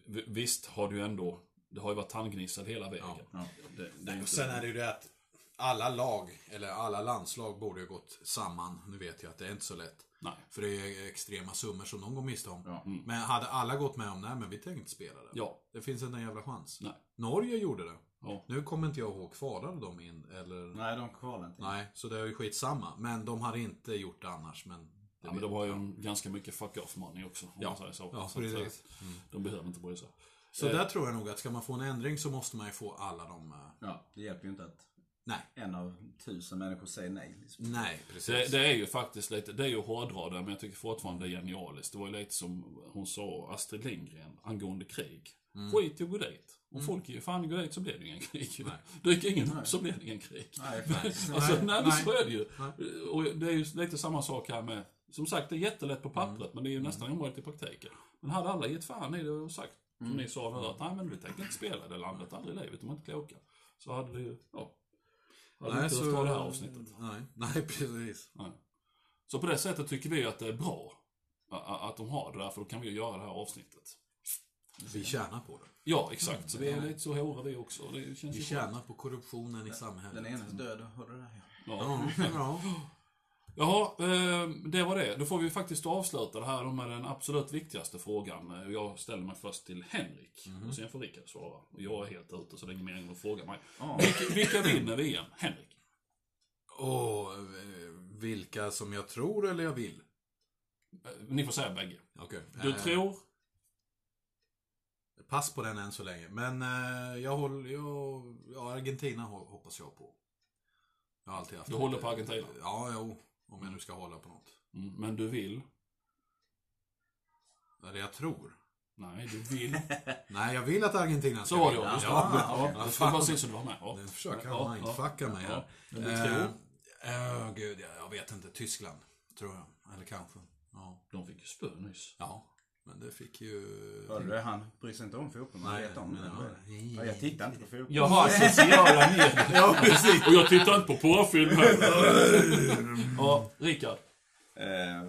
[SPEAKER 1] vi- visst har det ju ändå, det har ju varit tandgnissel hela vägen.
[SPEAKER 3] Ja.
[SPEAKER 1] Det, det är
[SPEAKER 2] sen är det ju det att alla lag, eller alla landslag borde ju gått samman. Nu vet jag att det är inte så lätt.
[SPEAKER 1] Nej.
[SPEAKER 2] För det är extrema summor som de går miste om.
[SPEAKER 3] Ja.
[SPEAKER 2] Men hade alla gått med om, nej men vi tänker inte spela det.
[SPEAKER 1] Ja.
[SPEAKER 2] Det finns inte en jävla chans.
[SPEAKER 1] Nej.
[SPEAKER 2] Norge gjorde det.
[SPEAKER 1] Ja.
[SPEAKER 2] Nu kommer inte jag ihåg, kvalade de in eller?
[SPEAKER 3] Nej, de kvalar inte.
[SPEAKER 2] Nej, så det är ju skitsamma. Men de hade inte gjort det annars. Men, det
[SPEAKER 1] Ja, men de har ju en ganska mycket fuck off money också. Om
[SPEAKER 2] Ja.
[SPEAKER 1] man säger så.
[SPEAKER 2] Ja,
[SPEAKER 1] så att, eh,
[SPEAKER 2] precis.
[SPEAKER 1] De behöver inte bry sig.
[SPEAKER 2] Så
[SPEAKER 1] Eh.
[SPEAKER 2] där tror jag nog att ska man få en ändring så måste man ju få alla de... eh,
[SPEAKER 3] Ja, det hjälper ju inte att
[SPEAKER 2] Nej.
[SPEAKER 3] en av tusen människor säger nej. Liksom.
[SPEAKER 2] Nej, precis.
[SPEAKER 1] Det, det är ju faktiskt lite, det är ju hårdra det, men jag tycker fortfarande det är genialiskt. Det var ju lite som hon sa, Astrid Lindgren, angående krig. Skit i att gå dit. Om folk ger fan går dit så blir det ingen krig. Dyker ingen upp så blir det ingen krig.
[SPEAKER 3] Nej.
[SPEAKER 1] Alltså, nej,
[SPEAKER 2] Nej, nej.
[SPEAKER 1] så är det ju. Och det är ju lite samma sak här med, som sagt det är jättelätt på pappret,
[SPEAKER 2] Mm.
[SPEAKER 1] men det är ju nästan omöjligt i praktiken. Men hade alla gett fan i det och sagt, som
[SPEAKER 2] Mm.
[SPEAKER 1] ni sa nu, att nej men vi tänker inte spela det landet aldrig i livet, de är inte kloka. Så hade det ju, ja. Hade
[SPEAKER 2] Nej,
[SPEAKER 1] inte
[SPEAKER 2] så...
[SPEAKER 1] ta det här avsnittet.
[SPEAKER 2] Nej, nej precis.
[SPEAKER 1] Nej. Så på det sättet tycker vi att det är bra att de har det där, för då kan vi göra det här avsnittet.
[SPEAKER 2] Vi tjänar på det.
[SPEAKER 1] Ja, exakt. Så vi är lite så hårda vi också. Det känns
[SPEAKER 2] Vi tjänar på korruptionen i samhället.
[SPEAKER 3] Den enes död, hörde du det här?
[SPEAKER 1] Ja,
[SPEAKER 2] ja.
[SPEAKER 1] Jaha, eh, det var det. Då får vi faktiskt avsluta det här med den absolut viktigaste frågan. Eh, Jag ställer mig först till Henrik. Och sen får Rickard svara. Och jag är helt ute, så det är ingen mening att fråga mig.
[SPEAKER 3] Ja.
[SPEAKER 1] Vilka, vilka vinner VM? Henrik?
[SPEAKER 2] Och eh, vilka som jag tror eller jag vill.
[SPEAKER 1] Eh, Ni får säga bägge.
[SPEAKER 2] Okej.
[SPEAKER 1] Du
[SPEAKER 2] Eh,
[SPEAKER 1] tror?
[SPEAKER 2] Pass på den än så länge. Men eh, jag håller, jag, ja, Argentina ho- hoppas jag på. Jag har alltid haft
[SPEAKER 1] Du håller på Argentina?
[SPEAKER 2] Ja, jo. Om jag nu ska hålla på något.
[SPEAKER 1] Mm, men du vill?
[SPEAKER 2] Eller jag tror.
[SPEAKER 1] Nej, du vill.
[SPEAKER 2] Nej, jag vill att Argentina ska
[SPEAKER 1] Så var det
[SPEAKER 2] vinna.
[SPEAKER 1] ja. Just det.
[SPEAKER 2] Ja,
[SPEAKER 1] Ja,
[SPEAKER 2] ja,
[SPEAKER 1] var precis så du var med. Ja.
[SPEAKER 2] Den försöker
[SPEAKER 1] Ja,
[SPEAKER 2] mindfucka mig
[SPEAKER 1] ja.
[SPEAKER 2] här.
[SPEAKER 1] Du
[SPEAKER 2] Eh,
[SPEAKER 1] tror?
[SPEAKER 2] eh, gud, jag, jag vet inte. Tyskland, tror jag. Eller kanske. Ja.
[SPEAKER 1] De fick ju spö nyss.
[SPEAKER 2] ja. Men det fick ju...
[SPEAKER 3] Hörde? Han bryr sig inte om fotboll, men han vet om det. Ja, jag tittar inte på fotboll.
[SPEAKER 1] Jag har sociala medier.
[SPEAKER 2] Ja, precis.
[SPEAKER 1] Och jag tittar inte på porrfilm heller. Ja, Rickard.
[SPEAKER 3] Eh,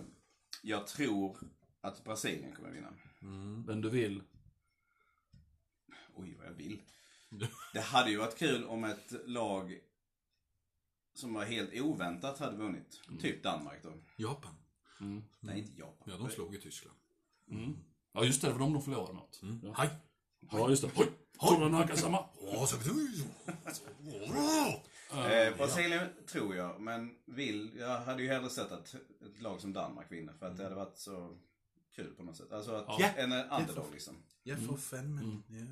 [SPEAKER 3] jag tror att Brasilien kommer vinna.
[SPEAKER 1] Men du vill?
[SPEAKER 3] Oj, vad jag vill. Det hade ju varit kul om ett lag som var helt oväntat hade vunnit. Typ Danmark då.
[SPEAKER 2] Japan.
[SPEAKER 3] Nej, inte Japan.
[SPEAKER 2] Ja, de slog ju Tyskland.
[SPEAKER 1] Ja, just det, det var de de förlorade mot. Ja.
[SPEAKER 2] Hej!
[SPEAKER 1] Ja, just det. Hoj! Tora Nakasama.
[SPEAKER 3] Eh, Brasilien tror jag, men vill. Jag hade ju hellre sett att ett lag som Danmark vinner. För att det hade varit så kul på något sätt. Alltså att
[SPEAKER 2] Ja.
[SPEAKER 3] en underdog liksom.
[SPEAKER 2] Jag får fem men... Ja,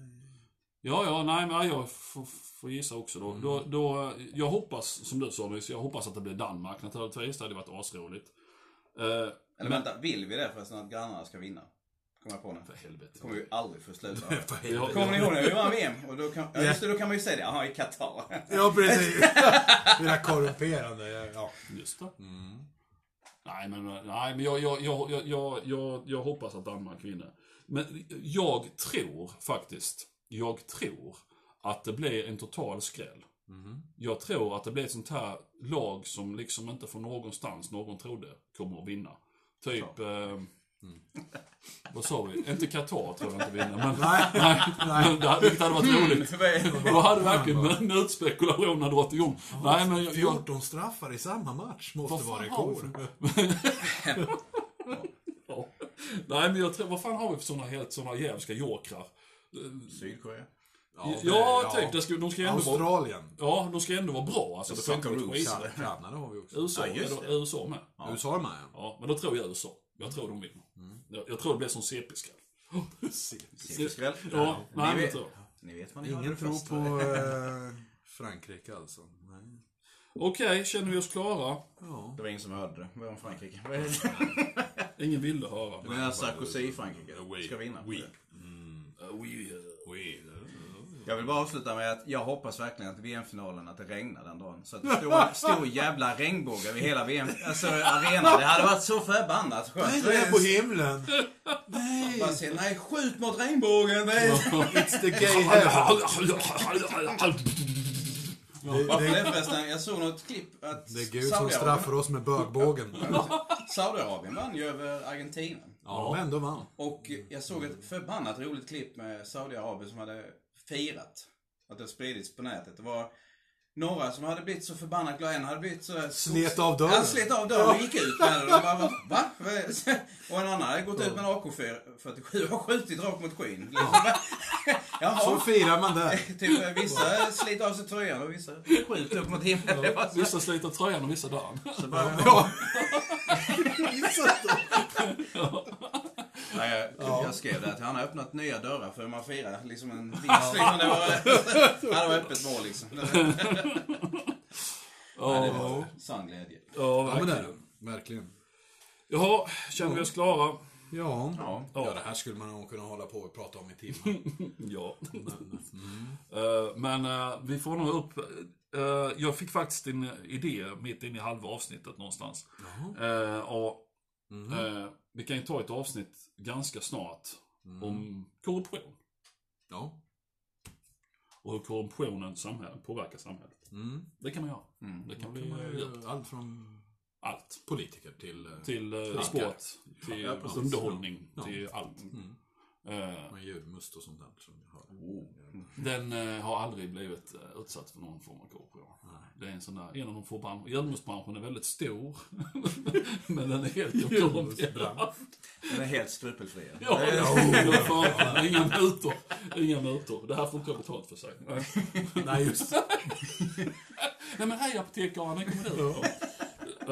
[SPEAKER 1] Ja, ja, nej, men jag får, får gissa också då. då. Då, Jag hoppas, som du sa nyss, jag hoppas att det blir Danmark naturligtvis. Det hade varit asroligt. Eh,
[SPEAKER 3] Eller vänta, vill vi det förresten att grannarna ska vinna? Kommer jag på nu.
[SPEAKER 1] för helvete.
[SPEAKER 3] Det kommer vi aldrig få sluta.
[SPEAKER 2] För helvete.
[SPEAKER 1] Ja,
[SPEAKER 3] Kommer ni ihåg när vi vann VM? Och då kan, ja, just det, då kan man ju säga det. Jaha, i Qatar.
[SPEAKER 2] Ja, precis. Det där korrumperande. Ja.
[SPEAKER 1] Just det. Nej, men, nej, men jag, jag, jag, jag, jag, jag, jag hoppas att Danmark vinner. Men jag tror faktiskt, jag tror att det blir en total skräll. Jag tror att det blir ett sånt här lag som liksom inte från någonstans någon trodde kommer att vinna. Typ... Eh, Vad sa vi? Inte Qatar tror jag inte vinner, men...
[SPEAKER 2] Nej.
[SPEAKER 1] nej, men det hade, vilket hade varit roligt. Då hade verkligen nötspekulationerna dragit igång. Nej, men jag, jag,
[SPEAKER 2] 14 straffar i samma match måste vara rekord.
[SPEAKER 1] Ja. Nej, men jag tror, vad fan har vi för såna helt såna jävska jokrar?
[SPEAKER 3] Sydkorea.
[SPEAKER 1] Ja, typ. Det ska, de ska ändå vara...
[SPEAKER 2] Australien.
[SPEAKER 1] Ja, de ska ändå vara bra. Alltså, det får inte vara
[SPEAKER 2] Kanada har vi också.
[SPEAKER 1] USA,
[SPEAKER 3] Ja, just
[SPEAKER 1] är då-
[SPEAKER 3] det.
[SPEAKER 1] USA med.
[SPEAKER 2] USA är med ja.
[SPEAKER 1] Ja, men då tror jag USA. Jag tror de vinner. Jag, jag tror det blir som CP-skräll.
[SPEAKER 3] Silverskräll.
[SPEAKER 1] Ja, nej,
[SPEAKER 3] ni,
[SPEAKER 1] men
[SPEAKER 3] vet,
[SPEAKER 1] tror
[SPEAKER 3] ni vet vad ni
[SPEAKER 2] Ingen tror på eh, Frankrike alltså. Nej.
[SPEAKER 1] Okej, känner vi oss klara?
[SPEAKER 2] Ja.
[SPEAKER 3] Det var ingen som hörde det. Vad är Frankrike?
[SPEAKER 1] Ingen ville höra.
[SPEAKER 3] Menar Sarkozy i Frankrike.
[SPEAKER 2] Oui.
[SPEAKER 3] Ska vinna.
[SPEAKER 2] Oui.
[SPEAKER 1] Uh, we, uh,
[SPEAKER 2] Oui.
[SPEAKER 3] Jag vill bara avsluta med att jag hoppas verkligen att VM-finalen, att det regnar den dagen. Så att det står en stor jävla regnbåge vid hela VM, alltså arenan. Det hade varit så förbannat
[SPEAKER 2] Nej,
[SPEAKER 3] skönt.
[SPEAKER 2] det är på himlen. Nej.
[SPEAKER 3] Bara se, nej skjut mot regnbågen! Nej.
[SPEAKER 2] It's the gay heaven. Det,
[SPEAKER 3] Varför
[SPEAKER 2] det,
[SPEAKER 3] det förresten? Jag såg något klipp att
[SPEAKER 2] det är Gud som straffar oss med bögbågen.
[SPEAKER 3] Saudiarabien vann ju över Argentina.
[SPEAKER 2] Ja, men ändå vann.
[SPEAKER 3] Och jag såg ett förbannat roligt klipp med Saudiarabien som hade firat. Att det spridits på nätet. Det var några som hade blivit så förbannat glada. En hade blivit så...
[SPEAKER 2] Slet av dörren.
[SPEAKER 3] Ja, slet av dörren och gick ut med den. Och de bara, va? va? Och en annan hade gått ut med en AK47 och skjutit rakt mot skyn. Liksom?
[SPEAKER 2] Så firar man det.
[SPEAKER 3] Typ, vissa sliter av sig tröjan och vissa skjuter upp mot himlen.
[SPEAKER 1] Vissa sliter tröjan och vissa dörren.
[SPEAKER 3] så bara,
[SPEAKER 2] Ja.
[SPEAKER 3] Nej, jag, jag skrev det att han har öppnat nya dörrar för hur man firar liksom en vinst. Liksom, det var, det var öppet mål liksom. Ja, det var sann glädje.
[SPEAKER 1] Ja,
[SPEAKER 2] Ja, men
[SPEAKER 1] verkligen.
[SPEAKER 2] det är det. Verkligen.
[SPEAKER 1] Jaha, känner vi oss klara?
[SPEAKER 2] Ja.
[SPEAKER 3] Ja.
[SPEAKER 2] Ja, det här skulle man nog kunna hålla på och prata om i timmar.
[SPEAKER 1] Ja.
[SPEAKER 2] Mm.
[SPEAKER 1] Eh, Men eh, vi får nog upp... eh, jag fick faktiskt en idé mitt inne i halva avsnittet någonstans. Eh, och
[SPEAKER 2] Mhm.
[SPEAKER 1] Vi kan ju ta ett avsnitt ganska snart
[SPEAKER 2] Mm.
[SPEAKER 1] om korruption.
[SPEAKER 2] Ja.
[SPEAKER 1] Och hur korruptionen samhället, påverkar samhället.
[SPEAKER 2] Mm.
[SPEAKER 1] Det kan man göra. Det kan bli
[SPEAKER 2] Man
[SPEAKER 1] eh,
[SPEAKER 2] gör Allt från
[SPEAKER 1] allt.
[SPEAKER 2] politiker till... eh,
[SPEAKER 1] Till eh, sport, till
[SPEAKER 3] Ja,
[SPEAKER 1] underhållning,
[SPEAKER 2] Ja.
[SPEAKER 1] till allt.
[SPEAKER 2] Mm.
[SPEAKER 1] Eh,
[SPEAKER 2] Man julmust och sånt där som vi har.
[SPEAKER 1] Den eh, har aldrig blivit eh, utsatt för någon form av korruption. Det är en sån där, en av de få branscher. Julmustbranschen är väldigt stor. men den är helt korrumperad.
[SPEAKER 3] Den är helt skrupelfri.
[SPEAKER 1] Ja, ja, fan, inga mutor. Inga mutor. Det här får inte jag betalt för sig. Nej,
[SPEAKER 2] just.
[SPEAKER 1] Nej men hej apotekaren, när kommer du?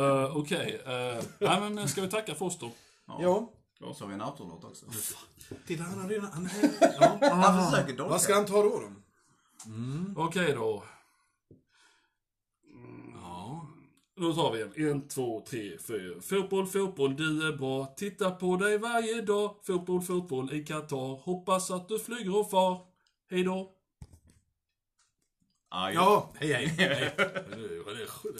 [SPEAKER 1] Uh, Okej, uh, nej men ska vi tacka för oss
[SPEAKER 2] Ja.
[SPEAKER 3] Så har vi en outro-låt också.
[SPEAKER 2] Titta, han har redan... Han är, ja.
[SPEAKER 3] Han försöker dolka.
[SPEAKER 2] Vad ska han ta då? då?
[SPEAKER 1] Okej då.
[SPEAKER 2] Ja.
[SPEAKER 1] Då tar vi en. En, två, tre, fyra. Fotboll, fotboll, du är bra. Titta på dig varje dag. Fotboll, fotboll i Qatar. Hoppas att du flyger och far. Hej då.
[SPEAKER 3] Aj.
[SPEAKER 2] Ja, hej hej. hej.